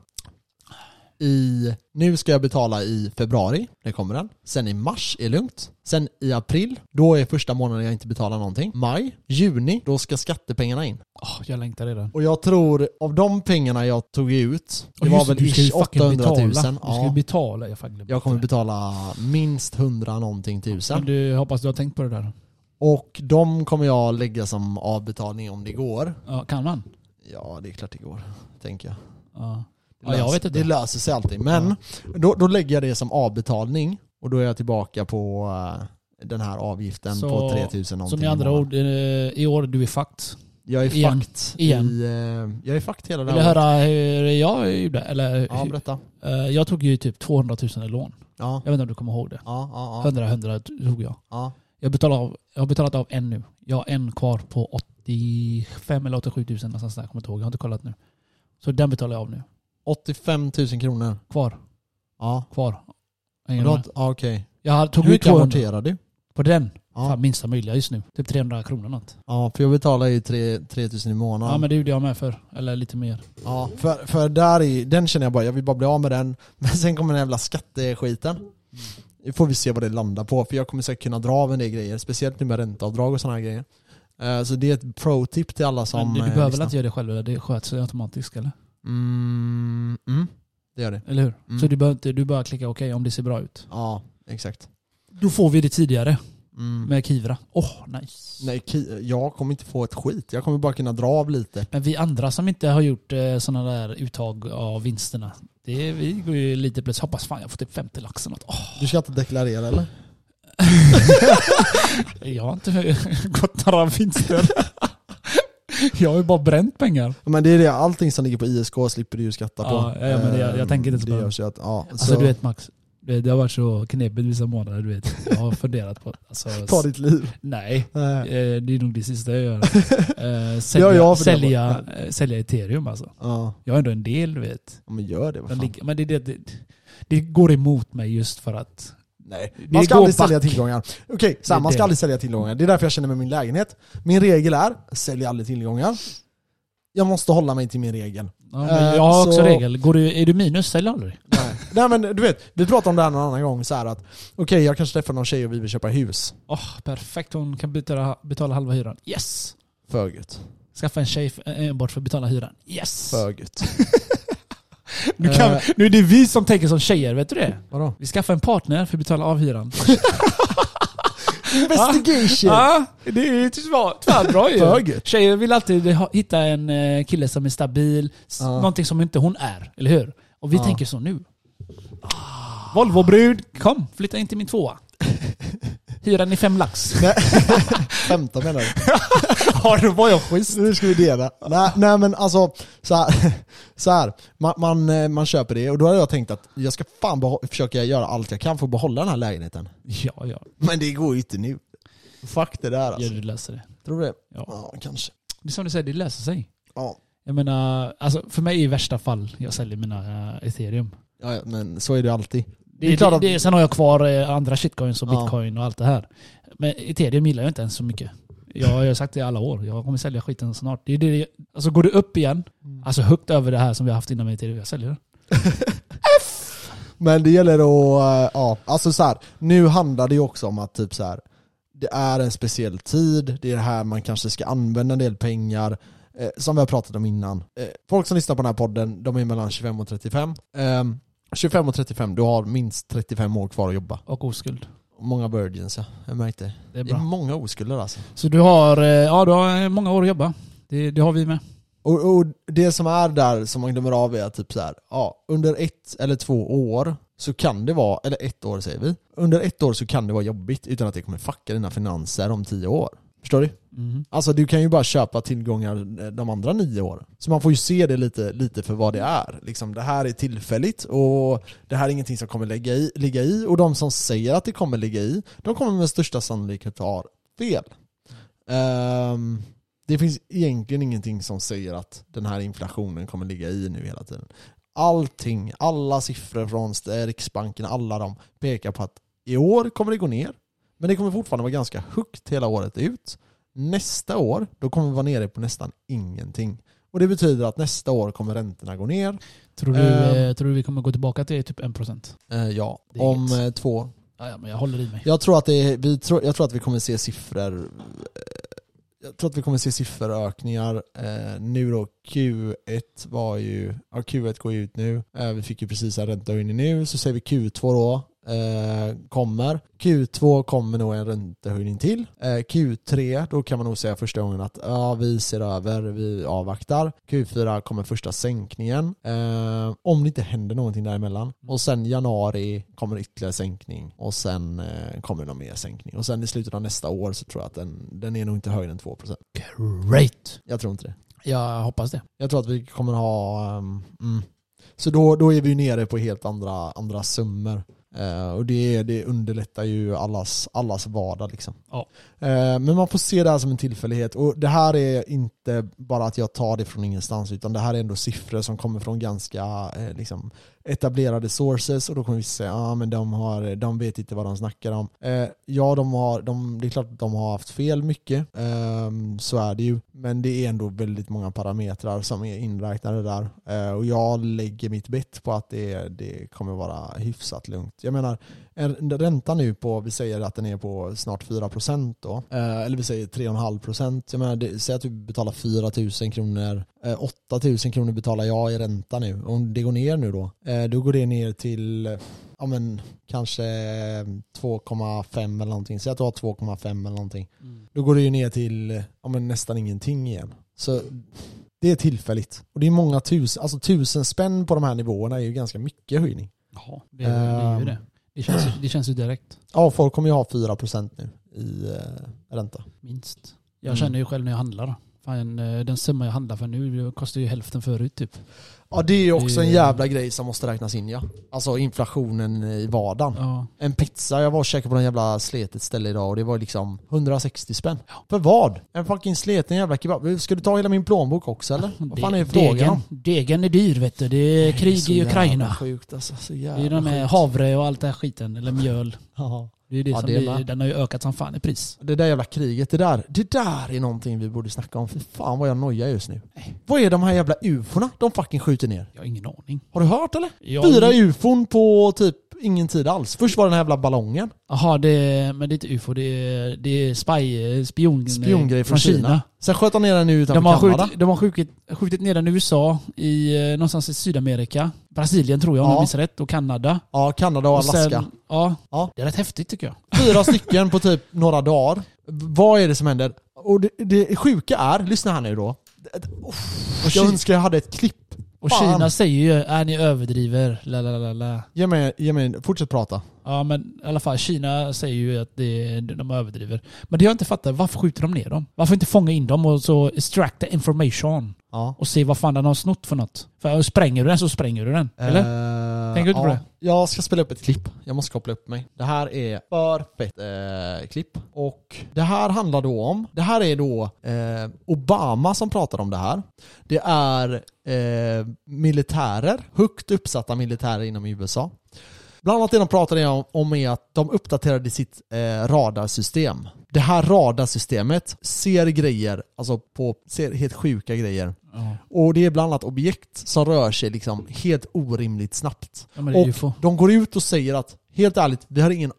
I, nu ska jag betala i februari, det kommer den. Sen i mars är lugnt. Sen i april, då är första månaden jag inte betalar någonting. Maj, juni, då ska skattepengarna in. Åh, jag längtar redan. Och jag tror, av de pengarna jag tog ut, det Och var väl ish fucking 800 000. betala. Du ska ju Ja, betala. Jag, fan jag kommer betala minst 100 någonting Men tusen. du, hoppas du har tänkt på det där. Och de kommer jag lägga som avbetalning om det går. Ja, kan man? Ja, det är klart det går, tänker jag. Ja. Ja, jag vet inte. det löser sig alltid. Men då, då lägger jag det som avbetalning och då är jag tillbaka på eh, den här avgiften Så- på 3000 någonting Som i andra ord, eh, i år du är fucked. Jag är igen. fucked Igen. i... eh, Jag är fucked hela det Vill du här året. höra hur jag gjorde? Eller, Ja, berätta. jag tog ju typ 200 000 i lån. Ja, Jag vet inte om du kommer ihåg det. ja, ja. ja, 100 100 tog jag. ja. Jag, betalar av, jag har betalat av en nu. Jag har en kvar på 85 eller 87 000 någonstans där. Jag kommer inte ihåg. Jag har inte kollat nu. Så den betalar jag av nu. 85 000 kronor. Kvar. Ja. Kvar. Och Hänger du du har med? inte- ja, Okej. Jag tog Hur mycket 200 amorterar du? på den. Ja. Fan, minsta möjliga just nu. Typ 300 kronor något. ja, för jag betalar ju 3 3000 i månaden. Ja men det gjorde jag med för. Eller lite mer. Ja, för, för där i, den känner jag bara, jag vill bara bli av med den. <laughs> Men sen kommer den jävla skatteskiten. Nu får vi se vad det landar på, för jag kommer säkert kunna dra av en del grejer. Speciellt nu med ränteavdrag och sådana här grejer. Eh, Så det är ett pro-tip till alla som Men du, du eh, behöver väl lyssnar. inte göra det själv? eller? Det sköts automatiskt eller? Mm, mm, det gör det. Eller hur? Mm. Så du behöver inte, du bara klicka okej om det ser bra ut. Ja, exakt. Då får vi det tidigare Mm. med Kivra. Åh, nice. Nej, jag kommer inte få ett skit. Jag kommer bara kunna dra av lite. Men vi andra som inte har gjort eh, sådana där uttag av vinsterna. Det, vi går ju lite plus. Hoppas fan jag får typ 50 lax eller något. Åh, Du ska inte deklarera eller? <laughs> jag har inte <laughs> gått några vinster. <laughs> <laughs> jag har ju bara bränt pengar. Men det är det, allting som ligger på ISK slipper du ju skatta på. Ja, ja, men jag- jag tänker inte det på ju att, ja, Alltså så du vet Max, det, det har varit så knepigt vissa månader du vet. Jag har funderat på alltså, <laughs> ta ditt liv. Nej, <laughs> Nej. eh, det är nog det sista jag gör. Eh, Det sälja, jag sälja, sälja ethereum alltså. Ja, Jag har ändå en del du vet. Ja, men gör det. Vad fan. det, men det, det, det, det går emot mig just för att Nej, man ska aldrig sälja back. tillgångar. Okej, så här, Det är man ska aldrig sälja tillgångar. Det är därför jag känner med min lägenhet. Min regel är, sälj aldrig tillgångar. Jag måste hålla mig till min regel. Ja, Eh, jag har också så- regel. Går du, är du minus, sälj aldrig. Nej. Nej men du vet, vi pratade om det här någon annan gång så här att okej jag kanske träffar någon tjej och vi vill köpa hus. Åh, perfekt. Hon kan betala, betala halva hyran. Yes! För gött. Skaffa en tjej för- enbart för att betala hyran. Yes! För gött. <laughs> Nu, kan, Eh. nu är det vi som tänker som tjejer, vet du det? Vadå? Vi skaffar en partner för att betala av hyran. <laughs> Investigation! Ja, det är tvärbra ju. Tjejer vill alltid hitta en eh, kille som är stabil, Ja. någonting som inte hon är, eller hur? Och vi Ja. tänker så nu. Volvo-brud, kom flytta in till min tvåa. Hyran är fem lax. <laughs> Nej, 15 menar du? <laughs> Ja, då var jag schysst. Nu ska vi dela. Nej, nej men alltså, så här, så här man, man, eh, man köper det och då har jag tänkt att jag ska fan försöka göra allt jag kan för att behålla den här lägenheten. Ja, ja. Men det går ju inte nu. Fuck det där ja alltså. du löser det. Tror du det? Ja. Ja, kanske. Det är som du säger, det löser sig. Ja. Jag menar, alltså för mig i värsta fall, jag säljer mina uh, ethereum. Ja, ja, men så är det alltid. Det, det, att- det, sen har jag kvar eh, andra shitcoins och Ja. bitcoin och allt det här. Men ethereum gillar jag inte ens så mycket. Jag har sagt det i alla år. Jag kommer sälja skiten snart. Det är det, alltså går det upp igen, Mm. alltså högt över det här som vi har haft innan med ethereum, jag säljer det. <laughs> Men det gäller att, eh, ja, alltså så här, nu handlar det ju också om att typ så här, det är en speciell tid, det är det här man kanske ska använda en del pengar, eh, som vi har pratat om innan. Eh, folk som lyssnar på den här podden, de är mellan 25 och 35. Eh, 25 och 35, du har minst 35 år kvar att jobba. Och oskuld. Många virgins ja, jag märkte. Det är Det är många oskulder alltså. Så du har, eh, ja du har eh, många år att jobba. Det, det har vi med. Och, och det som är där som man glömmer av är att typ så här, ja, under ett eller två år så kan det vara, eller ett år säger vi, under ett år så kan det vara jobbigt utan att det kommer fucka dina finanser om tio år. Förstår du? Mhm. Alltså du kan ju bara köpa tillgångar de andra nio åren. Så man får ju se det lite, lite för vad det är. Liksom, det här är tillfälligt och det här är ingenting som kommer lägga i, ligga i och de som säger att det kommer ligga i, de kommer med största sannolikhet ha fel. Ehm, det finns egentligen ingenting som säger att den här inflationen kommer ligga i nu hela tiden. Allting, alla siffror från Riksbanken, alla de pekar på att i år kommer det gå ner. Men det kommer fortfarande vara ganska högt hela året ut. Nästa år, då kommer vi vara nere på nästan ingenting. Och det betyder att nästa år kommer räntorna gå ner. Tror, du, Ehm. eh, tror du vi kommer gå tillbaka till typ 1%? Eh, ja, om eh, två. Ja, ja, men jag håller i mig. Jag tror att, det är, vi tror, jag tror att vi kommer se siffror eh, jag tror att vi kommer se sifferökningar. Eh, nu då, Q1 var ju, ja Q1 går ju ut nu. Eh, vi fick ju precis en räntehöjning nu, så säger vi Q2 då. Eh, kommer. Q2 kommer nog en räntehöjning till. Eh, Q3, då kan man nog säga första gången att ja, vi ser över, vi avvaktar. Q4 kommer första sänkningen. Eh, om det inte händer någonting däremellan. Och sen januari kommer ytterligare sänkning. Och sen eh, kommer det någon mer sänkning. Och sen i slutet av nästa år så tror jag att den, den är nog inte högre än 2%. Great! Jag tror inte det. Jag hoppas det. Jag tror att vi kommer ha... ehm, mm. Så då, då är vi nere på helt andra, andra summor. Eh, och det, det underlättar ju allas, allas vardag liksom. Ja. Eh, men man får se det här som en tillfällighet. Och det här är inte bara att jag tar det från ingenstans utan det här är ändå siffror som kommer från ganska eh, liksom, etablerade sources och då kommer vi säga att ah, men de, har, de vet inte vad de snackar om. Eh, ja, de har, de, det är klart att de har haft fel mycket. eh, så är det ju. Men det är ändå väldigt många parametrar som är inräknade där. Eh, och jag lägger mitt bett på att det, det kommer vara hyfsat lugnt. Jag menar, en ränta nu på, vi säger att den är på snart 4% då, eh, eller vi säger 3,5%. Jag menar, det, säg att du betalar 4 000 kronor, eh, 8 000 kronor betalar jag i ränta nu. Om det går ner nu då, eh, då går det ner till eh, ja men kanske 2,5 eller någonting. Säg att du har 2,5 eller någonting. Då går det ju ner till eh, ja, men nästan ingenting igen. Så det är tillfälligt. Och det är många tusen, alltså tusen spänn på de här nivåerna är ju ganska mycket höjning. Ja, det, är ju det. Det känns, det känns ju direkt. Ja, folk kommer ju ha 4% nu i eh, ränta. Minst. Jag Mm. känner ju själv när jag handlar. Fan, eh, den summa jag handlar för nu kostar ju hälften förut typ. Ja, det är ju också en Det- jävla grej som måste räknas in ja. Alltså inflationen i vardagen. Ja. En pizza, jag var och käkade på en jävla sletet ställe idag och det var liksom 160 spänn. För vad? En fucking sleten jävla kebab. Ska du ta hela min plånbok också eller? Vad fan är det frågan degen, om? degen är dyr vet du. Det är krig så i jävla Ukraina. sjukt alltså. Så Det jävla är de med havre och allt det här skiten. Eller mjöl. Ja. Det är det Ja, som det är den har ju ökat som fan i pris. Det där jävla kriget, det där, det där är någonting vi borde snacka om. För fan vad jag nojar just nu. Vad är de här jävla ufona de fucking skjuter ner? Jag har ingen aning. Har du hört eller? Jag- Fyra ufon på typ ingen tid alls. Först var den här jävla ballongen. Jaha, det, men det är inte ufo. Det är, det är spy, spion, Spiongrej från Kina. Sen sköt de ner den nu utanför De har, Kanada. skjutit, de har skjutit, skjutit ner den i USA, i, eh, någonstans i Sydamerika. Brasilien tror jag om Ja. jag minns rätt. Och Kanada. Ja, Kanada och Alaska. sen- ja, Ja. det är rätt häftigt tycker jag. Fyra <laughs> stycken på typ några dagar. Vad är det som händer? Och det, det sjuka är, lyssna här nu då. Jag önskar jag hade ett klipp. Och Fan. Kina säger ju är ni överdriver, la la la la. Ge mig, ge mig, fortsätt prata. Ja men i alla fall, Kina säger ju att det, de överdriver. Men det jag inte fattar, varför skjuter de ner dem? Varför inte fånga in dem och så extract the information? Ja. Och se vad fan den har snott för något. För spränger du den så spränger du den. Eller? Tänker du inte på det? Jag ska spela upp ett klipp. Jag måste koppla upp mig. Det här är för fett eh, klipp. Och det här handlar då om, det här är då eh, Obama som pratar om det här. Det är eh, militärer, högt uppsatta militärer inom USA. Bland annat det de pratade om, om är att de uppdaterade sitt eh, radarsystem. Det här radarsystemet ser grejer, alltså på, ser helt sjuka grejer. Ja. Och det är bland annat objekt som rör sig liksom helt orimligt snabbt. Ja, Och de går ut och säger att Helt ärligt, vi har ingen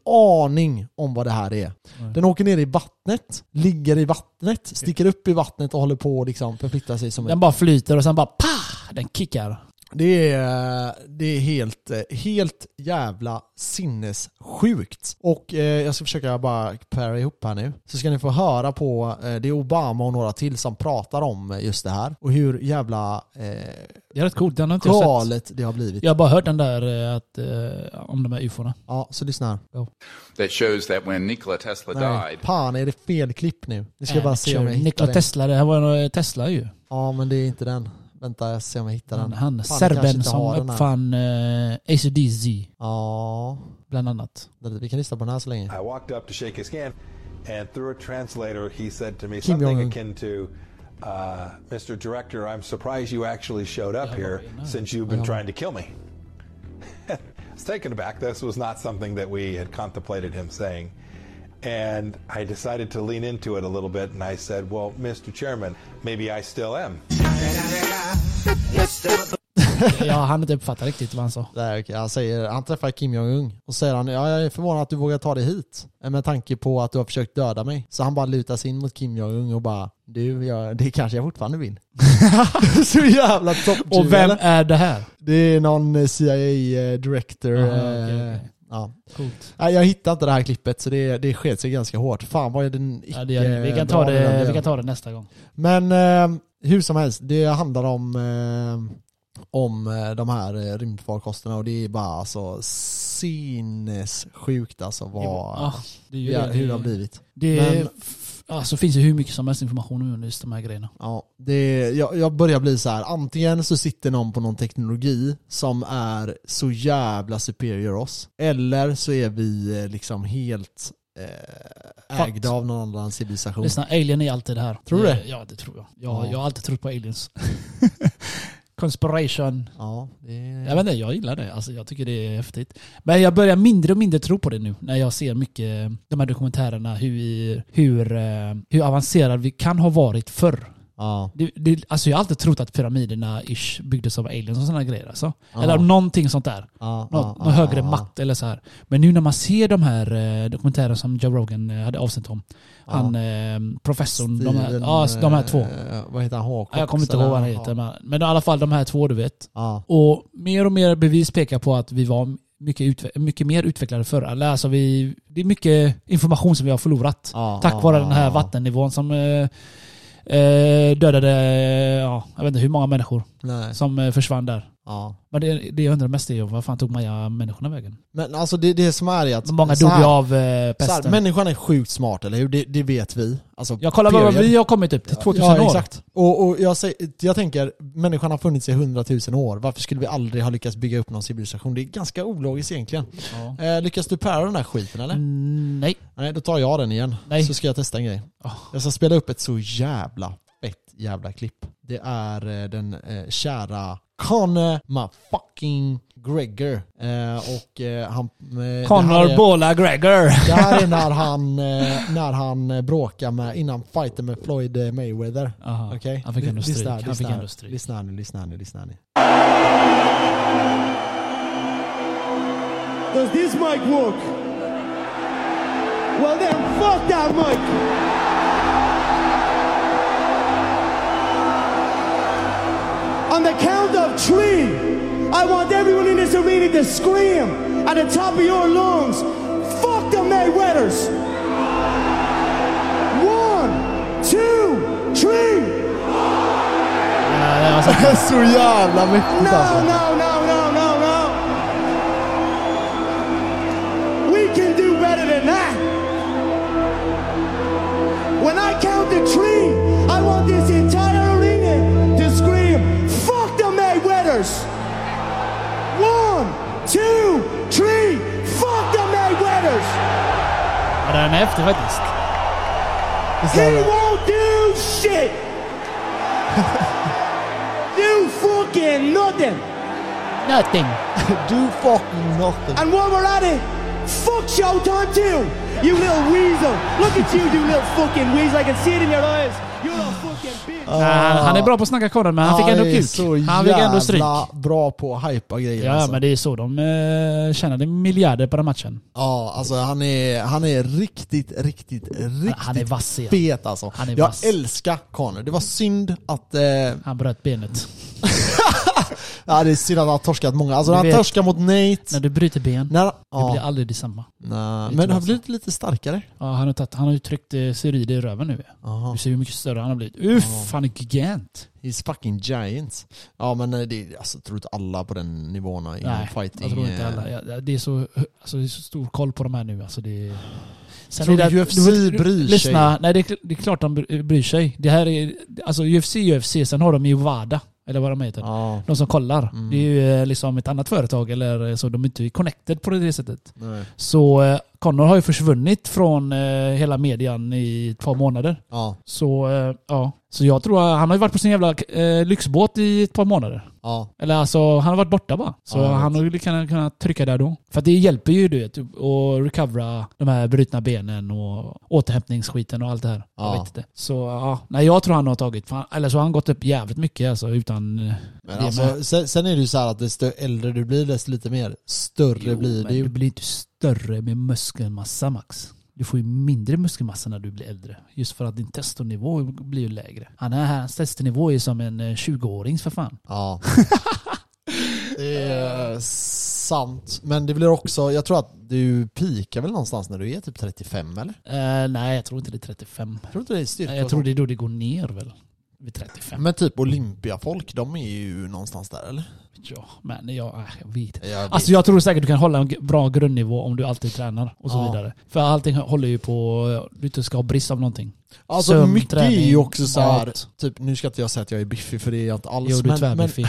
aning om vad det här är. Nej. Den åker ner i vattnet, ligger i vattnet, sticker upp i vattnet och håller på att liksom förflytta sig som en... Den bara flyter och sen bara pa! Den kickar. Det är, det är helt, helt jävla sinnessjukt. Och eh, jag ska försöka bara para ihop här nu. Så ska ni få höra på, eh, det är Obama och några till som pratar om just det här. Och hur jävla eh, Det är rätt coolt, den har inte jag sett. galet det har blivit. Jag har bara hört den där eh, att, eh, om de här ufona. Ja, så lyssna här. that shows that when Nikola Tesla Nej, died, fan är det fel klipp nu? Nu ska jag bara se om jag hittar Nikola. Tesla, det här var nog Tesla ju. Ja, men det är inte den. Vänta, jag ser om jag hittar den. han Fan, serben som den uppfann eh, ACDC, Ja, bland annat. vi kan lyssna på den här så länge. I walked up to shake his hand, and through a translator, he said to me Kim something Jong-un. akin to, uh, "Mr. Director, I'm surprised you actually showed up here since you've been trying to kill me." <laughs> I was taken aback. This was not something that we had contemplated him saying. And I decided to lean into it a little bit, and I said, "Well, Mr. Chairman, maybe I still am." <laughs> Jag hann inte uppfatta riktigt vad han sa. Där, okej. han, säger, han träffar Kim Jong-Un och säger han ja, jag är förvånad att du vågar ta dig hit. Med tanke på att du har försökt döda mig. Så han bara lutar sig in mot Kim Jong-Un och bara du, jag, det kanske jag fortfarande vill. <laughs> så jävla top Och vem är det här? Det är någon eh, CIA-director. Okej. Ja. Coolt. Nej, jag hittade inte det här klippet så det, det sket sig ganska hårt. Fan vad är den icke Ja, det det. vi, kan ta det, vi kan ta det nästa gång. Men eh, hur som helst, det handlar om, eh, om eh, de här eh, rymdfarkosterna och det är bara alltså sinnessjukt alltså vad, Ja, det är ju ja, det. hur det har blivit. Det Men- alltså, finns ju hur mycket som helst information om just de här grejerna. Ja, det, jag, jag börjar bli så här. antingen så sitter någon på någon teknologi som är så jävla superior oss, eller så är vi eh, liksom helt eh. Ägda av någon annan civilisation. Lyssna, alien är alltid det här. Tror du det? Ja, det tror jag. Jag, Ja. jag har alltid trott på aliens. <laughs> Conspiration. Ja, det. Jag vet inte, jag gillar det. Alltså, jag tycker det är häftigt. Men jag börjar mindre och mindre tro på det nu när jag ser mycket de här dokumentärerna hur, hur, eh, hur avancerad vi kan ha varit förr. Ja. Det, det, alltså jag har alltid trott att pyramiderna ish byggdes av aliens och sådana grejer. Alltså. Ja. Eller någonting sånt där. Ja, Nå, ja, någon högre ja, makt eller så här. Men nu när man ser de här eh, dokumentärerna som Joe Rogan eh, hade avsnitt om. Han, eh, professorn, de här, ja, de här två. eh, vad heter han? Ja, Jag kommer inte ihåg vad han heter. Men, men i alla fall de här två du vet. Och mer och mer bevis pekar på att vi var mycket, mycket mer utvecklade förr. Alltså vi, det är mycket information som vi har förlorat. Tack vare den här vattennivån som eh, dödade, ja, jag vet inte hur många människor Nej. som eh, försvann där. Ja. Men det, det jag undrar mest är vad fan tog Maja människorna vägen? Men alltså det, det som är är att... Många dog ju av eh, så här, pesten. Människan är sjukt smart, eller hur? Det, det vet vi. Alltså, jag kollar vad period. vi har kommit upp till, 2000 ja, år. exakt. Och, och jag, säger, jag tänker, människan har funnits i hundratusen år. Varför skulle vi aldrig ha lyckats bygga upp någon civilisation? Det är ganska ologiskt egentligen. Ja. Eh, lyckas du pära den här skiten eller? Mm, nej. Nej, då tar jag den igen. Nej. Så ska jag testa en grej. Oh. Jag ska spela upp ett så jävla fett jävla klipp. Det är eh, den eh, kära Conor motherfucking Gregor. Eh, och eh, han... Eh, Conor är- Bola Gregor. Det här är när han, eh, när han bråkar med, innan fighten med Floyd eh, Mayweather. Okej? Han fick ändå Lyssna stryk. här, Han lyssna fick ändå stryk. Lyssna här nu, lyssna här nu, lyssna här nu. Does this mic work? Well then, fuck that mic! On the count of three, I want everyone in this arena to scream at the top of your lungs, fuck the Mayweathers! One, two, three! Ja, det var så- så jävla mäktigt No, alltså. no, no, no, no, no. We can do better than that. When I count to three, I want this entire Ja, den är häftig faktiskt. He eh, won't do shit. <laughs> do fucking nothing. Nothing. <laughs> Do fucking nothing. And while we're at it, fuck Showtime too. You little weasel. Look at you, you little fucking weasel. I can see it in your eyes. You little fucking bitch. Nej, han, han är bra på att snacka korren men han fick ändå är kuk. så Han fick ändå stryk. jävla bra på att hypa grejer Ja, alltså. men det är så de uh, tjänade miljarder på den matchen. Ja, alltså han är, han är riktigt, riktigt, riktigt Han är vass igen. fet alltså. Han är Jag vass. älskar Conor. Det var synd att... Eh, Han bröt benet. <laughs> ja, det är synd att han har torskat många. Alltså Du han vet- torskar mot Nate. När du bryter ben, När, det ja, blir aldrig detsamma. nej, lite men har vass. blivit lite starkare. Ja, han, har tagit, han har ju tryckt eh, Cyril i röven nu. Aha. Du ser hur mycket större han har blivit. Uff, han är gigant. He's fucking giant. Ja men eh, det är, alltså, jag tror inte alla på den nivån inom Nej, fighting. jag tror inte eh, alla. Ja, Det är, så, alltså, det är så stor koll på de här nu. Alltså, det är... Sen Tror du det- UFC du- bryr sig? Lyssna, nej det är, det är klart de bry- bryr sig. Det här är, alltså UFC, UFC, sen har de ju WADA, eller vad de heter. Ja, De som kollar. Mm. Det är ju eh, liksom ett annat företag, eller eh, så de är inte connected på det sättet. nej. Så eh, Connor har ju försvunnit från hela median i två månader. Ja, Så ja, så jag tror att han har ju varit på sin jävla lyxbåt i ett par månader. Ja. Eller alltså, han har varit borta bara. Så Ja, jag han ju kunnat, kunnat trycka där då. För det hjälper ju du vet, att recovera de här brutna benen och återhämtningsskiten och allt det här. Jag Ja. vet inte. Så ja, nej jag tror han har tagit, eller så har han gått upp jävligt mycket alltså utan... eh, Men det alltså, sen, sen är det ju så här att desto äldre du blir desto lite mer större Jo, blir men det ju. Du blir inte större med muskelmassa Max. Du får ju mindre muskelmassa när du blir äldre. Just för att din testonivå blir ju lägre. Han är, hans testonivå är som en eh, 20-årings för fan. Ja. <laughs> det är sant. Men det blir också, jag tror att du pikar väl någonstans när du är typ 35 eller? Eh, nej, jag tror inte det är 35. Jag tror inte det är styrka jag tror det är då det går ner väl. Vid 35. Men typ Olympiafolk, de är ju någonstans där eller? Ja, men jag, äh, jag vet inte. Alltså jag tror säkert du kan hålla en bra grundnivå om du alltid tränar och så Ja. vidare. För allting håller ju på, du inte ska ha brist av någonting. Alltså Sömn, mycket är träning, ju också så här, typ nu ska inte jag säga att jag är biffig för det är jag inte alls. Jo, du är men, men, tvärbiffig.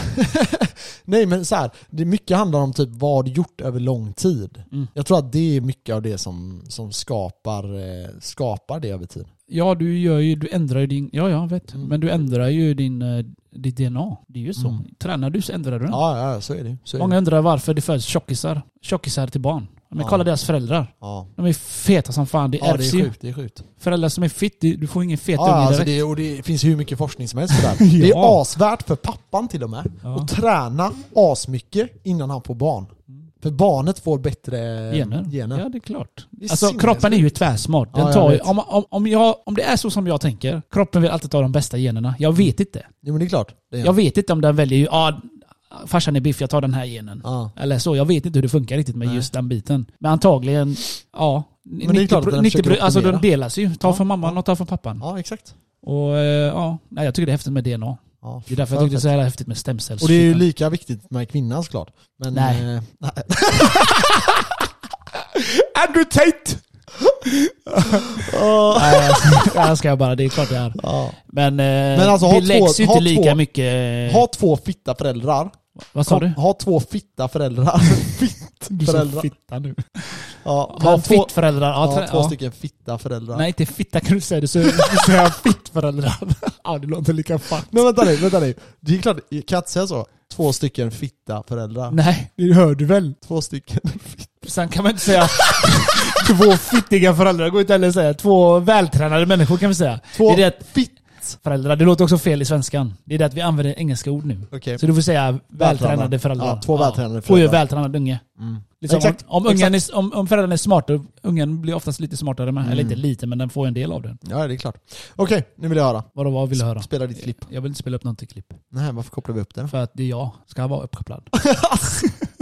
<laughs> nej men så här, det mycket handlar om typ vad du gjort över lång tid. Mm. Jag tror att det är mycket av det som, som skapar, eh, skapar det över tid. Ja, du gör ju, du ändrar ju din, ja jag vet. Mm. Men du ändrar ju din, eh, ditt DNA. Det är ju så. Mm. Tränar du så ändrar du den. Ja, ja så är det så är Många det. undrar varför det föds tjockisar. Tjockisar till barn. Men Ja. kolla deras föräldrar. Ja. De är feta som fan. Det ja, det ärvs är ju. sjukt. Det är sjukt. Föräldrar som är fit, det- du får ingen fet Ja, unge alltså direkt. det, och det finns hur mycket forskning som helst för det här. <laughs> Det är Ja. asvärt för pappan till och med Ja. att träna asmycket innan han får barn. För barnet får bättre Gener. gener. Ja, det är klart. Det är alltså kroppen är ju tvärsmart. Den Ja, tar ju, om, om, om, jag, om det är så som jag tänker, kroppen vill alltid ta de bästa generna. Jag vet inte. Jo men det är klart. Det är Jag vet inte om den väljer, ja, farsan är biff, jag tar den här genen. Ja. Eller så, jag vet inte hur det funkar riktigt med Nej. just den biten. Men antagligen, ja. Men det är klart att den 90, försöker alltså de delas ju. Ta Ja, från mamman och ta från pappan. ja, exakt. Och eh, ja, jag tycker det är häftigt med DNA. Ja, Det är därför jag tycker det är så jävla häftigt med stemcells. Och det är ju lika viktigt med kvinnan såklart. Men, Nej. eh, nej. <laughs> Andrew Tate! Nej, jag ska jag bara, det är klart jag är. Ja. Men, eh, Men alltså, ha det läggs två- ju ha inte lika två- mycket... Ha två fitta föräldrar. vad sa du? Ha två fitta föräldrar. Fitt <laughs> Du sa föräldrar. fitta nu. Ja, Ha men två, fittföräldrar. Ja, ja, två stycken fitta föräldrar. Nej, inte fitta kan du säga. Du säger, du säger fittföräldrar. ja, det låter lika fuck. Men vänta nu, vänta nu. Det är klart, kan jag inte säga så? Två stycken fitta föräldrar. Nej, det hör du väl? Två stycken. Sen kan man inte säga <laughs> två fittiga föräldrar. Det går inte heller att säga. Två vältränade människor kan vi säga. Två det det föräldrar, det låter också fel i svenskan. Det är det att vi använder engelska ord nu. Okej. Så du får säga vältränade föräldrar. Ja, två vältränade Får ju föräldrar. vältränad unge. Mm. Liksom, Exakt. Om, om, ungen är, om, om föräldrarna är smarta, ungen blir oftast lite smartare med. Mm. Eller inte lite, men den får en del av den. Ja, det är klart. Okej, nu vill jag höra. Vadå, vad vill du höra? Spela ditt klipp. Jag vill inte spela upp något klipp. Nej, varför kopplar vi upp det då? För att det är jag ska vara uppkopplad. <laughs>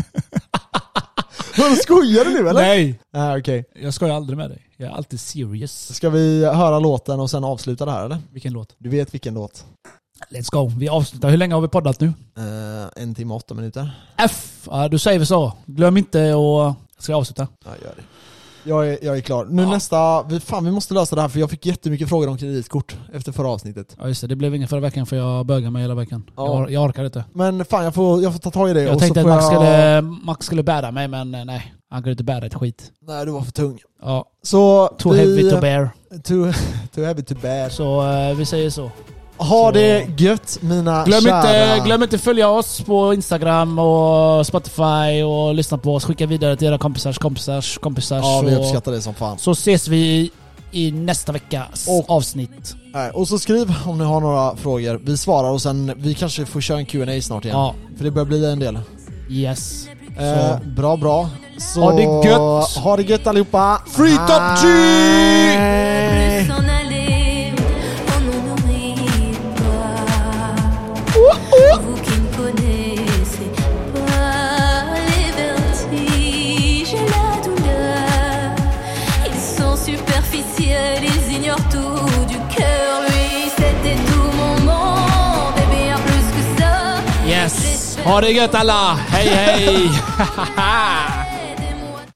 <laughs> Skojar du nu eller? Nej! Nej, okej. Jag skojar aldrig med dig. Jag är alltid serious. Ska vi höra låten och sen avsluta det här eller? Vilken låt? Du vet vilken låt? Let's go. Vi avslutar. Hur länge har vi poddat nu? Eh, en timme och åtta minuter. F! Ja, då säger vi så. Glöm inte att... Ska jag avsluta? Ja, gör det. Jag är, jag är klar. Nu Ja. nästa, vi, fan vi måste lösa det här för jag fick jättemycket frågor om kreditkort efter förra avsnittet. Ja just det, det blev ingen förra veckan för jag bögade mig hela veckan. Ja. Jag, jag orkar inte. Men fan jag får, jag får ta tag i det Jag tänkte att Max, jag... skulle, Max skulle bära mig men eh, nej. Han kunde inte bära ett skit. Nej du var för tung. Ja, Så too vi, heavy to bear. <laughs> Too, too heavy to bear. Så eh, vi säger så. Ha Så- det gött mina Glöm kära... inte, glöm inte följa oss på Instagram och Spotify och lyssna på oss. Skicka vidare till era kompisars kompisars kompisar. Ja vi så, uppskattar det som fan. så ses vi i nästa veckas Och- avsnitt. Nej, och så skriv om ni har några frågor. Vi svarar och sen, vi kanske får köra en Q&A snart igen. Ja, För det börjar bli en del. yes. Eh, bra bra. Så, Ha det gött. Ha det gött allihopa! Free top G! Ha det gött alla! Hej hej! <laughs>